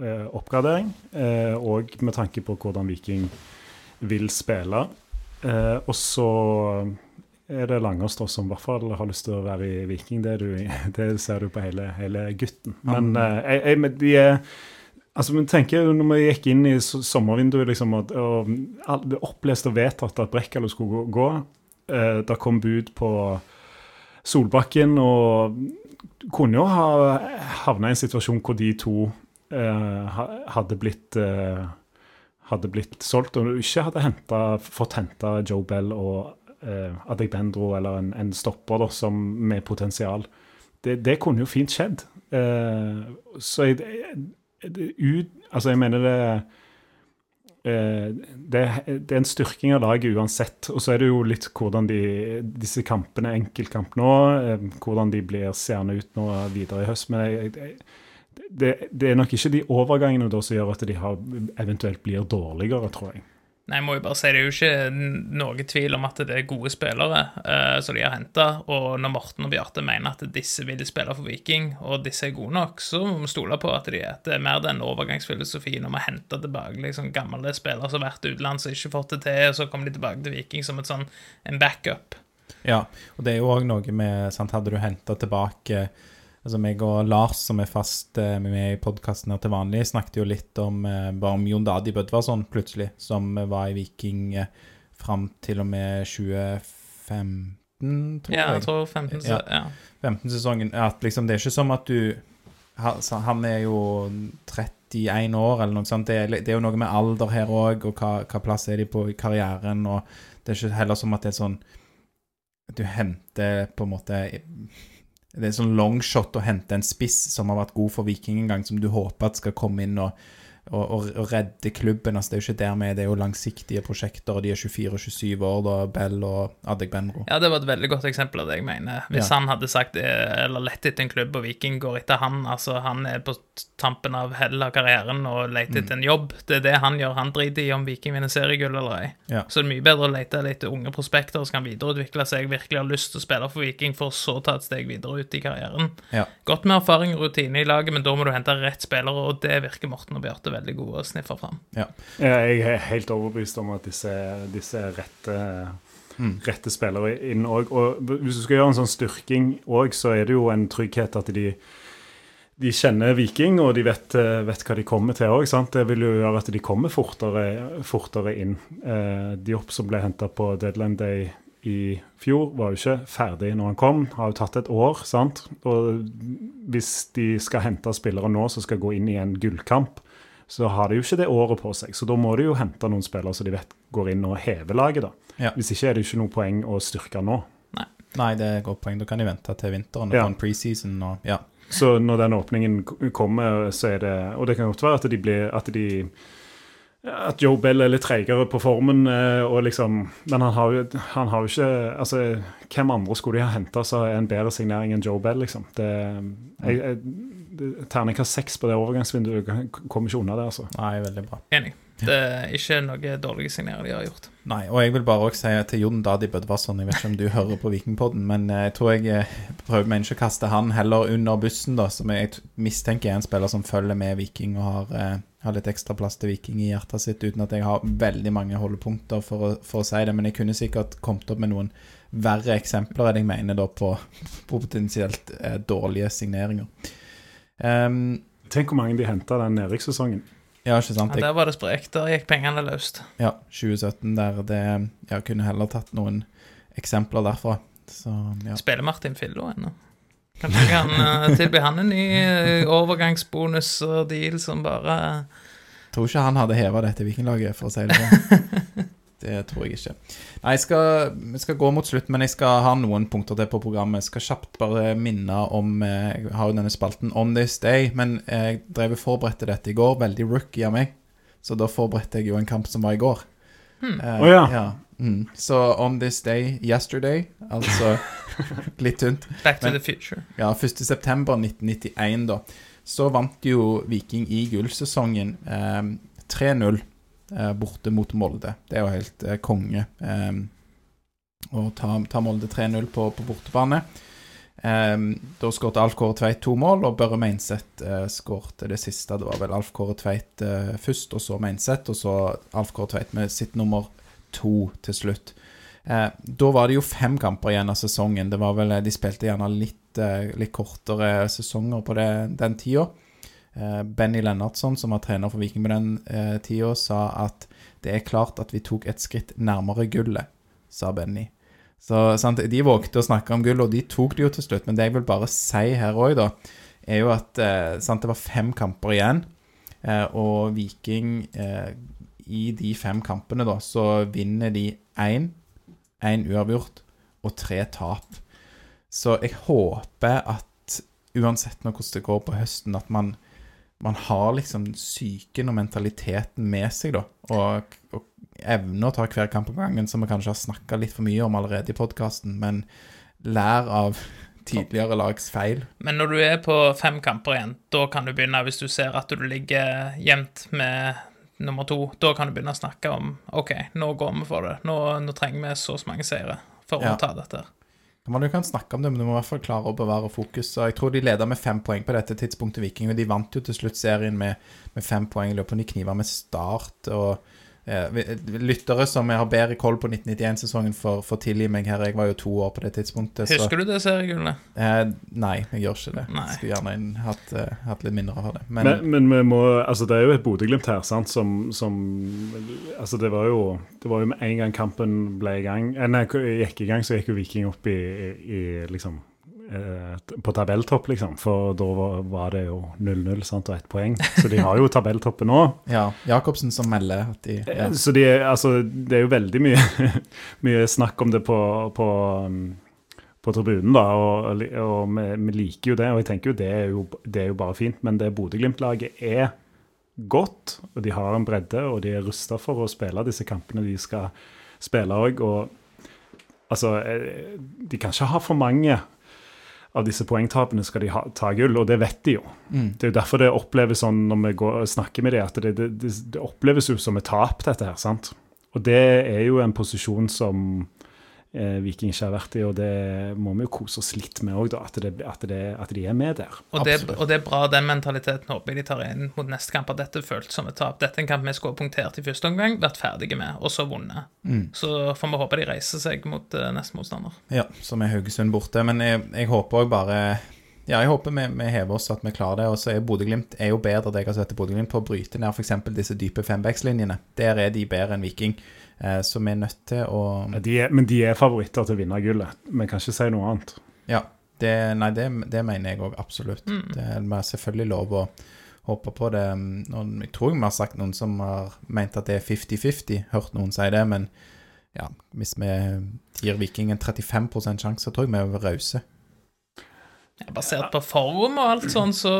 oppgradering. Eh, og med tanke på hvordan Viking vil spille. Eh, og så er det Langås da, som i hvert fall har lyst til å være i Viking. Det, du, (laughs) det ser du på hele, hele gutten. Men eh, jeg, jeg, men de er Altså, men tenker Når vi gikk inn i sommervinduet liksom, og, og alt- det opplest og vedtatt at Brekkalo skulle gå, eh, Det kom bud på Solbakken, og kunne jo ha havna i en situasjon hvor de to eh, hadde blitt eh, hadde blitt solgt, og ikke hadde hentet, fått henta Joe Bell og eh, Adek Bendro eller en, en stopper da, som med potensial. Det, det kunne jo fint skjedd. Eh, så jeg, ut, altså jeg mener det eh, det, det er en styrking av laget uansett. Og så er det jo litt hvordan de, disse kampene, enkeltkamp nå, eh, hvordan de blir seende ut nå videre i høst. Men jeg, jeg, det, det er nok ikke de overgangene da som gjør at de har, eventuelt blir dårligere, tror jeg. Nei, jeg må jo bare si Det er jo ikke noe tvil om at det er gode spillere uh, som de har henta. Og når Morten og Bjarte mener at disse vil spille for Viking, og disse er gode nok, så må vi stole på at, de, at det er mer den overgangsfilosofien om å hente tilbake liksom, gamle spillere som har vært utenlands og ikke fått det til, og så kommer de tilbake til Viking som et sånn, en backup. Ja, og det er jo òg noe med sant, Hadde du henta tilbake Altså meg og Lars, som er fast eh, med i podkasten her til vanlig, snakket jo litt om eh, bare om Jon Dadi Bødvarsson, plutselig, som eh, var i Viking eh, fram til og med 2015, tror jeg. Ja, jeg. tror 15 så, Ja. ja. 15-sesongen. At liksom, det er ikke som at du Han er jo 31 år, eller noe sånt. Det er, det er jo noe med alder her òg, og hva, hva plass er de på i karrieren. Og det er ikke heller som at det er sånn Du henter på en måte Det er sånn longshot å hente en spiss som har vært god for Viking en gang, som du håper at skal komme inn og, og, og, redde klubben. Altså, det er jo ikke der vi er, det er jo langsiktige prosjekter, og de er 24-27 år, da, Bell og Adegbenro. Ja, det var et veldig godt eksempel av det jeg mener. Hvis Ja. han hadde sagt eller lett etter en klubb, og Viking går etter han, altså han er på tampen av hell av karrieren og leter etter en jobb, det er det han gjør. Han driter i om Viking vinner seriegull eller ei. Ja. Så det er mye bedre å lete etter unge prospekter som kan videreutvikle seg, virkelig har lyst til å spille for Viking, for så å ta et steg videre ut i karrieren. Ja. Godt med erfaring og rutine i laget, men da må du hente rett spillere, og det virker Morten og Bjarte veldig gode å sniffe fram. Ja. Jeg er helt overbevist om at disse, disse er rette, Mm. rette spillere inn òg. Og hvis du skal gjøre en sånn styrking òg, så er det jo en trygghet at de de kjenner Viking, og de vet, eh, vet hva de kommer til òg. Det vil jo gjøre at de kommer fortere, fortere inn. Eh, Diop som ble henta på Deadland day i fjor, var jo ikke ferdig når han kom. Har jo tatt et år. sant? Og hvis de skal hente spillere nå som skal gå inn i en gullkamp, så har de jo ikke det året på seg. Så da må de jo hente noen spillere som de vet går inn og hever laget. da. Ja. Hvis ikke er det ikke noe poeng å styrke nå. Nei, det er et godt poeng. Da kan de vente til vinteren og Ja. en preseason og ja. Så når den åpningen kommer, så er det Og det kan godt være at de blir At de at Joe Bell er litt treigere på formen, eh, og liksom Men han har han har jo ikke Altså, hvem andre skulle de ha henta som er en bedre signering enn Joe Bell, liksom? Det, jeg, jeg, det- Terningkast seks på det overgangsvinduet kommer ikke unna det, altså. Nei, veldig bra. Enig. Det er ikke noe dårlige signerer de har gjort. Nei, og jeg vil bare også si til Jon Dadi Bødvarsson Jeg vet ikke om du (laughs) hører på Vikingpodden, men eh, jeg tror jeg eh, prøver meg ikke å kaste han heller under bussen, da, som jeg mistenker er en spiller som følger med Viking og har, eh, har litt ekstra plass til Viking i hjertet sitt, uten at jeg har veldig mange holdepunkter for å, for å si det. Men jeg kunne sikkert kommet opp med noen verre eksempler enn jeg mener da på, på (laughs) potensielt eh, dårlige signeringer. Ehm, Tenk hvor mange de henta den nedrykkssesongen. ja, ikke sant? Ja, der var det sprekt. Der gikk pengene løst. ja, 2017 der det Jeg kunne heller tatt noen eksempler derfra. Så ja. Spiller Martin Fillo ennå? Kanskje jeg kan uh, tilby han en ny eh, overgangsbonus og deal som bare Tror ikke han hadde heva dette vikinglaget, for å si det sånn. (laughs) Det tror jeg ikke. Nei, jeg skal, jeg skal gå mot slutt, men jeg skal ha noen punkter til på programmet. Jeg skal kjapt bare minne om eh, Jeg har jo denne spalten On This Day, men jeg drev og forberedte dette i går. Veldig rookie av meg. Så da forberedte jeg jo en kamp som var i går. Eh, Å ja. Mm. Så On This Day Yesterday, altså (laughs) litt tynt. Back to Men- the future. Ja, 1. september 1991 da. Så vant jo Viking i gullsesongen eh, 3-0 eh, borte mot Molde. Det er jo helt eh, konge eh, å ta, ta Molde 3-0 på, på bortebane. Eh, da skåret Alf Kåre Tveit to mål, og Børre Meinseth eh, skårte det siste. Det var vel Alf Kåre Tveit eh, først, og så Meinseth, og så Alf Kåre Tveit med sitt nummer to til slutt. Eh, da var det jo fem kamper igjen av sesongen. Det var vel, De spilte gjerne litt, eh, litt kortere sesonger på det, den tida. Eh, Benny Lennartson, som var trener for Viking på den eh, tida, sa at det er klart at vi tok et skritt nærmere gullet, sa Benny. Så sant, De vågte å snakke om gull, og de tok det jo til slutt. Men det jeg vil bare si her òg, da, er jo at eh, sant, det var fem kamper igjen. Eh, og Viking eh, I de fem kampene, da, så vinner de én, én uavgjort og tre tap. Så jeg håper at uansett hvordan det går på høsten, at man, man har liksom psyken og mentaliteten med seg, da. Og, og evner å ta hver kamp om gangen, som vi kanskje har snakka litt for mye om allerede i podkasten. Men lær av tidligere lags feil. Men når du er på fem kamper igjen, da kan du begynne, hvis du ser at du ligger jevnt med nummer to, da kan du begynne å snakke om OK, nå går vi for det. Nå, nå trenger vi så mange seire for Ja. å ta dette. her. Man kan snakke om det, men du må i hvert fall klare å bevare fokus. Og Jeg tror de leda med fem poeng på dette tidspunktet, Viking. Og de vant jo til slutt serien med, med fem poeng løpet av de kniver med start. og Lyttere som jeg har bedre koll på 1991-sesongen, får for tilgi meg her. Jeg var jo to år på det tidspunktet. Så, Husker du det seriegullet? eh, nei, jeg gjør ikke det. Nei. Skulle gjerne en- hatt, uh, hatt litt mindre av det. Men, Men, men vi må, altså det er jo et Bodø-Glimt her, sant, som, som Altså det var jo det var jo med en gang kampen ble i gang eh, Nei, gikk i gang, så gikk jo Viking opp i, i liksom eh, på tabelltopp, liksom. For da var, det jo 0-0 sant, og ett poeng. Så de har jo tabelltoppen nå. (laughs) ja, Jacobsen som melder at de ja. Så de, altså, det er jo veldig mye, (laughs) mye snakk om det på, på, um, på tribunen, da, og, og vi, vi liker jo det. Og jeg tenker jo det er jo, det er jo bare fint, men det Bodø-Glimt-laget er godt, og de har en bredde, og de er rusta for å spille disse kampene de skal spille òg. Altså eh, De kan ikke ha for mange av disse poengtapene skal de ha, ta gull, og det vet de jo. Mm. Det er jo derfor det oppleves sånn når vi går, snakker med dem, at det, det, det, oppleves jo som et tap, dette her. sant? Og det er jo en posisjon som eh, Viking ikke har vært i, og det må vi jo kose oss litt med òg. At, at, at de er med der. Og det, og det er bra, den mentaliteten håper jeg de tar inn mot neste kamp, at dette føltes som et tap. Dette er en kamp vi skulle ha punktert i første omgang, vært ferdige med, og så vunnet. Mm. Så får vi håpe de reiser seg mot eh, neste motstander. Ja, som er Haugesund borte. Men jeg, jeg håper òg bare Ja, jeg håper vi, vi hever oss, at vi klarer det. Og så er Bodø-Glimt er jo bedre det jeg har sett til Bodø-Glimt på å bryte ned f.eks. disse dype fembackslinjene. Der er de bedre enn Viking. Eh, så vi er nødt til å Ja, De er, men de er favoritter til å vinne gullet. Vi kan ikke si noe annet. Ja. Det, nei, det, det mener jeg òg absolutt. Mm. Det er selvfølgelig lov å håpe på det. Noen, jeg tror vi har sagt noen som har ment at det er 50-50. Hørt noen si det, men ja, hvis vi gir Viking en 35 sjanse, så tror jeg vi er rause. Basert på form og alt sånn, så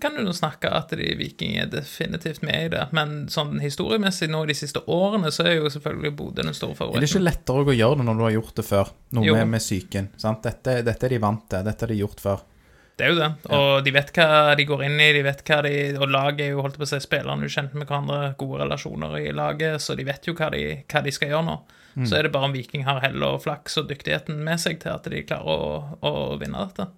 kan du snakke at de Viking er definitivt med i det. Men sånn historiemessig nå de siste årene, så er jo selvfølgelig Bodø den store Er det ikke lettere å gjøre det når du har gjort det før? Noe med, med psyken. sant? Dette, dette er de vant til. Dette har de gjort før. Det er jo det. Og de vet hva de går inn i, de vet hva de Og laget er jo, holdt på å si, spillerne er kjent med hverandre, gode relasjoner i laget, så de vet jo hva de, hva de skal gjøre nå. Så er det bare om Viking har hell og flaks og dyktigheten med seg til at de klarer å, å vinne dette.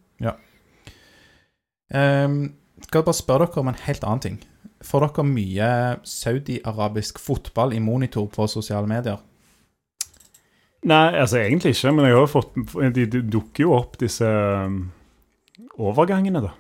Um, skal jeg bare spørre dere om en helt annen ting. Får dere mye saudi-arabisk fotball i monitor på sosiale medier? Nei, altså egentlig ikke, men jeg har jo fått De, de dukker jo opp, disse um, overgangene, da.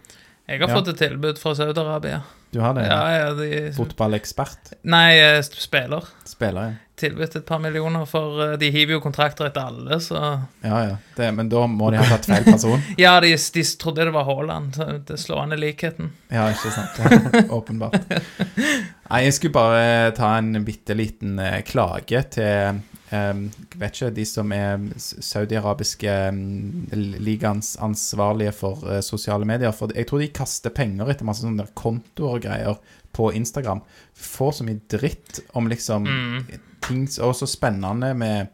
Jeg har Ja. fått et tilbud fra Saudi-Arabia. Du har det? Ja, ja, de Fotballekspert? Nei, eh, spiller. Spiller, ja. Tilbudt et par millioner, for eh, de hiver jo kontrakter etter alle, så Ja, ja. Det, men da må de ha tatt feil person. (laughs) Ja, de, de trodde det var Haaland. Det slår an i likheten. Ja, ikke sant. (laughs) Åpenbart. (laughs) Nei, jeg skulle bare ta en bitte liten eh, klage til eh, vet ikke, de som er saudi-arabiske eh, ligaens ansvarlige for eh, sosiale medier. For jeg tror de kaster penger etter masse sånne kontoer og greier på Instagram. Får så mye dritt om liksom ting s- Og så spennende med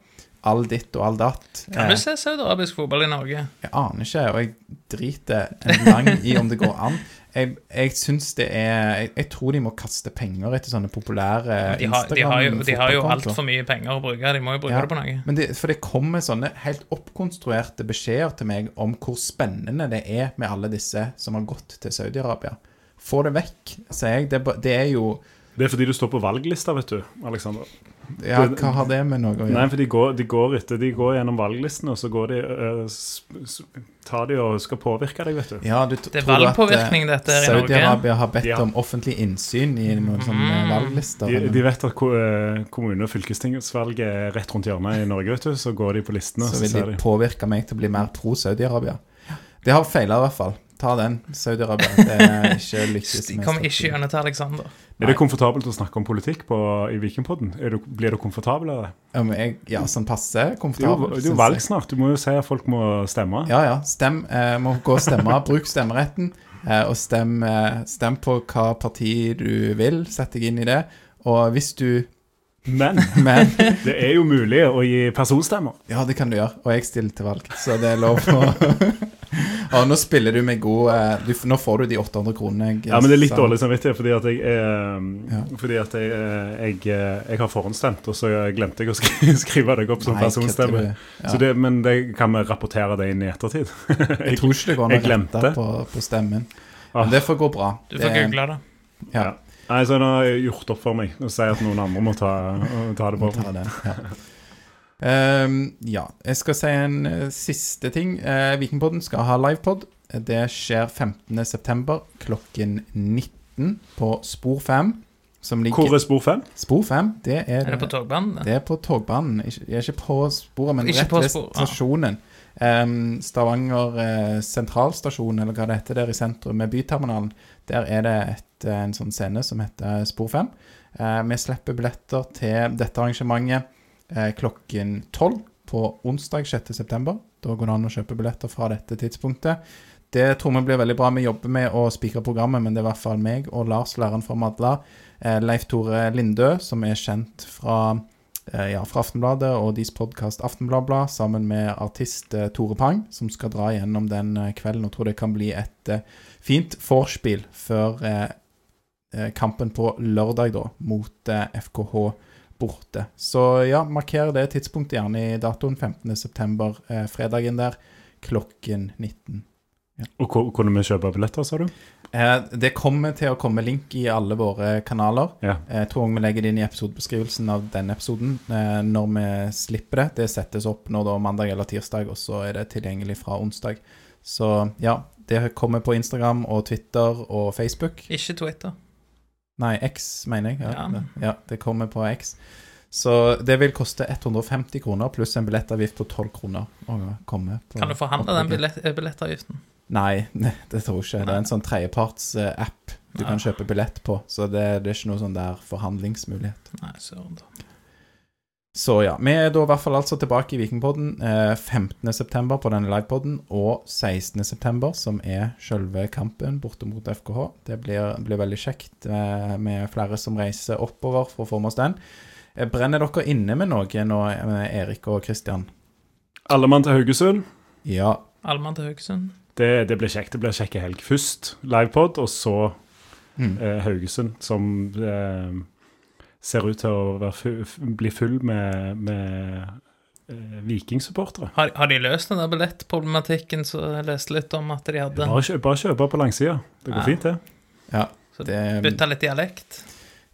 all ditt og all datt. Kan Eh, du se saudiarabisk fotball i Norge? jeg aner ikke, og jeg driter en lang i om det går an. (laughs) Jeg, jeg syns det er jeg, jeg tror de må kaste penger etter sånne populære De har, de har jo, de har jo altfor mye penger å bruke. De må jo bruke Ja. det på noe. Men det, for det kommer sånne helt oppkonstruerte beskjeder til meg om hvor spennende det er med alle disse som har gått til Saudi-Arabia. Få det vekk, sier jeg. Det, er det er jo Det er fordi du står på valglista, vet du, Alexander. Ja, hva har det med noe å gjøre? Nei, for de går, de går etter De går gjennom valglistene, og så går de s, tar de og skal påvirke deg, vet du. Ja, du Det er eh, valgpåvirkning, dette her i Norge. Saudi-Arabia har bedt Ja. om offentlig innsyn i noen sånne Mm. valglister? De, de vet at ko- kommune- og fylkestingsvalget er rett rundt hjørnet i Norge, vet du. Så går de på listene, så så vil så de de påvirke meg til å bli mer pro Saudi-Arabia. Det har feila i hvert fall. Ta den, Saudi-Arabia. Det er (laughs) ikke lykkes med kommer ikke gjennom til Alexander. Er det komfortabelt å snakke om politikk på, i Vikingpodden? Er du, blir du komfortabel av det? Ja, men jeg, ja, sånn passe Det er jo, komfortabel. det er jo valg snart. Du må jo si at folk må stemme. Ja, ja. Stem. Eh, må gå og stemme. (laughs) Bruk stemmeretten. Eh, og stem, eh, stem på hva parti du vil. Sett deg inn i det. Og hvis du Men (laughs) Men det er jo mulig å gi personstemmer. Ja, det kan du gjøre. Og jeg stiller til valg, så det er lov å (laughs) Og nå spiller du med god eh, du, Nå får du de 800 kronene jeg Ja, men det er litt dårlig samvittighet fordi at jeg er Ja. Fordi at jeg, jeg, jeg har forhåndsstemt, og så glemte jeg å skri- (laughs) skrive deg opp som Nei, personstemme. Ja. Det, men det kan vi rapportere det inn i ettertid. (laughs) Jeg tror ikke det går an jeg å glemte. på, på stemmen. Ah. Men det får gå bra. Du får google det. Ja, Ja. Nei, så nå har jeg gjort opp for meg Å sier at noen andre må ta, ta det på. ta det, Ja. Ehm, ja, jeg skal si en uh, siste ting. Uh, Vikingpodden skal ha livepod. Det skjer 15.9. klokken 19 på Spor 5. Som ligger Hvor er spor 5? Spor 5, det er, Er det på togbanen? det? Det er på togbanen. Ikke, er ikke på sporet, men Ikke rett på ved spor, stasjonen. Um, Stavanger uh, sentralstasjon, eller hva det heter der i sentrum, med byterminalen. Der er det et, en sånn scene som heter Spor 5. Uh, vi slipper billetter til dette arrangementet klokken 12 på onsdag 6.9. Da går det an å kjøpe billetter fra dette tidspunktet. Det tror vi blir veldig bra. Vi jobber med å spikre programmet, men det er i hvert fall meg og Lars, læreren fra Madla. Eh, Leif Tore Lindø, som er kjent fra, eh, ja, fra Aftenbladet og deres podkast Aftenbladblad, sammen med artist eh, Tore Pang, som skal dra gjennom den eh, kvelden. Og tror det kan bli et eh, fint vorspiel før eh, eh, kampen på lørdag, da, mot eh, FKH borte. Så ja, marker det tidspunktet gjerne i datoen 15.9., eh, fredagen der, klokken 19. Og hvor kunne vi kjøpe billetter, sa du? Eh, det kommer til å komme link i alle våre kanaler. Ja. Jeg tror vi legger det inn i episodebeskrivelsen av denne episoden eh, når vi slipper det. Det settes opp nå da mandag eller tirsdag, og så er det tilgjengelig fra onsdag. Så ja, det kommer på Instagram og Twitter og Facebook. Ikke Twitter. Nei, X, mener jeg. Ja, Ja. det, ja, det kommer på X. Så det vil koste 150 kroner pluss en billettavgift på 12 kroner å komme. På Kan du forhandle den billett, billettavgiften? (laughs) Nei, det tror jeg ikke. Det er en sånn tredjeparts-app du kan kjøpe billett på. Så det, det er ikke noe sånn der forhandlingsmulighet. Nei, søren. da. Så ja, vi er da i hvert fall altså tilbake i Vikingpodden eh, 15.9. på denne livepodden, og 16.9., som er selve kampen borte mot FKH. Det blir, blir veldig kjekt eh, med flere som reiser oppover for å få med oss den. Eh, Brenner dere inne med noe nå, eh, Erik og Kristian? Alle mann til Haugesund. Ja. Allmann til Haugesund. Det, det blir kjekt. Det blir kjekke helg. Først livepod, og så Mm. eh, Haugesund, som eh, ser ut til å være fu bli full med, med eh, vikingsupportere. Har, har de løst den der billettproblematikken som jeg leste litt om at de hadde? Bare, kjø bare kjøpe på langsida. Det går Ja. fint, det. ja. Så Det, Bytta litt dialekt?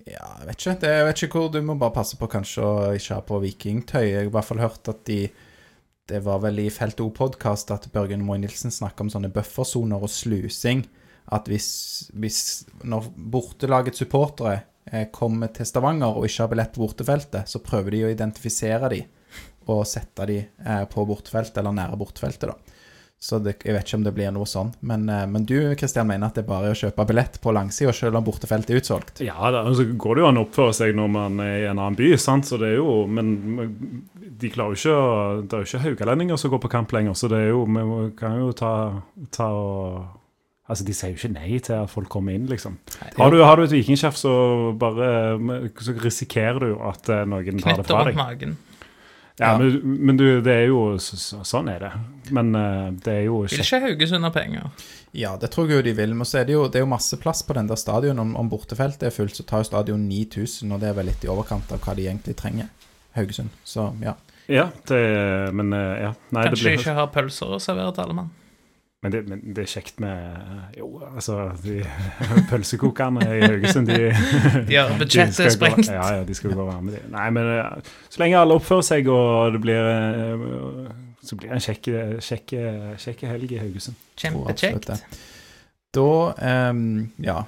Ja, jeg vet ikke. Det, jeg vet ikke hvor Du må bare passe på kanskje å ikke ha på vikingtøy. Jeg har i hvert fall hørt at de Det var vel i Felt O-podkast at Børgen Moe Nilsen snakka om sånne buffersoner og slusing. At hvis, hvis Når bortelagets supportere kommer til Stavanger og ikke har billett på bortefeltet, så prøver de å identifisere de og sette de eh, på bortefeltet eller nære bortefeltet, da. Så det, jeg vet ikke om det blir noe sånn. Men, eh, men du Kristian, mener at det er bare å kjøpe billett på langsida selv om bortefeltet er utsolgt? Ja, da, så går det jo an å oppføre seg når man er i en annen by, sant? så det er jo men de klarer jo ikke Det er jo ikke haugalendinger som går på kamp lenger, så det er jo Vi kan jo ta, ta og Altså, de sier jo ikke nei til at folk kommer inn, liksom. Har du, har du et vikingskjerf, så Så risikerer du at eh, noen tar det fra fra rundt opp magen. Ja, Ja. men, men du, det er jo så, så, Sånn er det. Men eh, det er jo ikke Vil ikke Haugesund ha penger? Ja, det tror jeg jo de vil. Men så er det jo, det er jo masse plass på den der stadion. Om, om bortefeltet er fullt, så tar jo stadion 9000, og det er vel litt i overkant av hva de egentlig trenger. Haugesund. Så ja. Ja, det, men eh, ja. Nei, det Kanskje de blir ikke har pølser å servere til alle mann? Men det, men det er kjekt med Jo, altså de (laughs) Pølsekokerne i Haugesund, de (laughs) Ja, budsjettet gå- sprengt. Ja, ja, de skal gå være med, de. Nei, men så lenge alle oppfører seg, og det blir eh, Så blir det en kjekk, kjekk, kjekk helg i Haugesund. Kjempekjekt. Da, um, ja,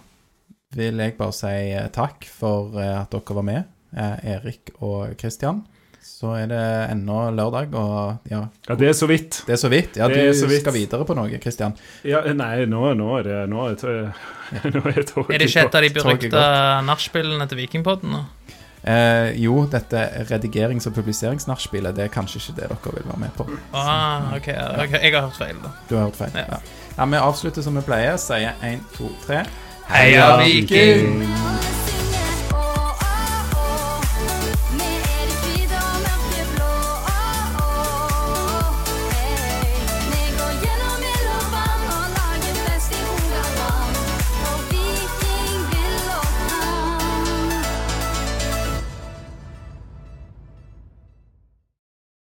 vil jeg bare si eh, takk for eh, at dere var med, eh, Erik og Kristian så er det ennå lørdag, og ja Ja, det er så vidt. Det er så vidt. Ja, det du vidt. skal videre på noe, Kristian. Ja, nei, nå, nå, er det Nå er, det, (laughs) nå er, er det ikke et av de berykta nachspielene til Vikingpodden? nå? Eh, jo, dette redigerings- og publiseringsnachspielet, det er kanskje ikke det dere vil være med på. Ah, okay, ok, Jeg har hørt feil, da. Du har hørt feil, ja. ja. ja vi avslutter som vi pleier, sier én, to, tre Heia Viking!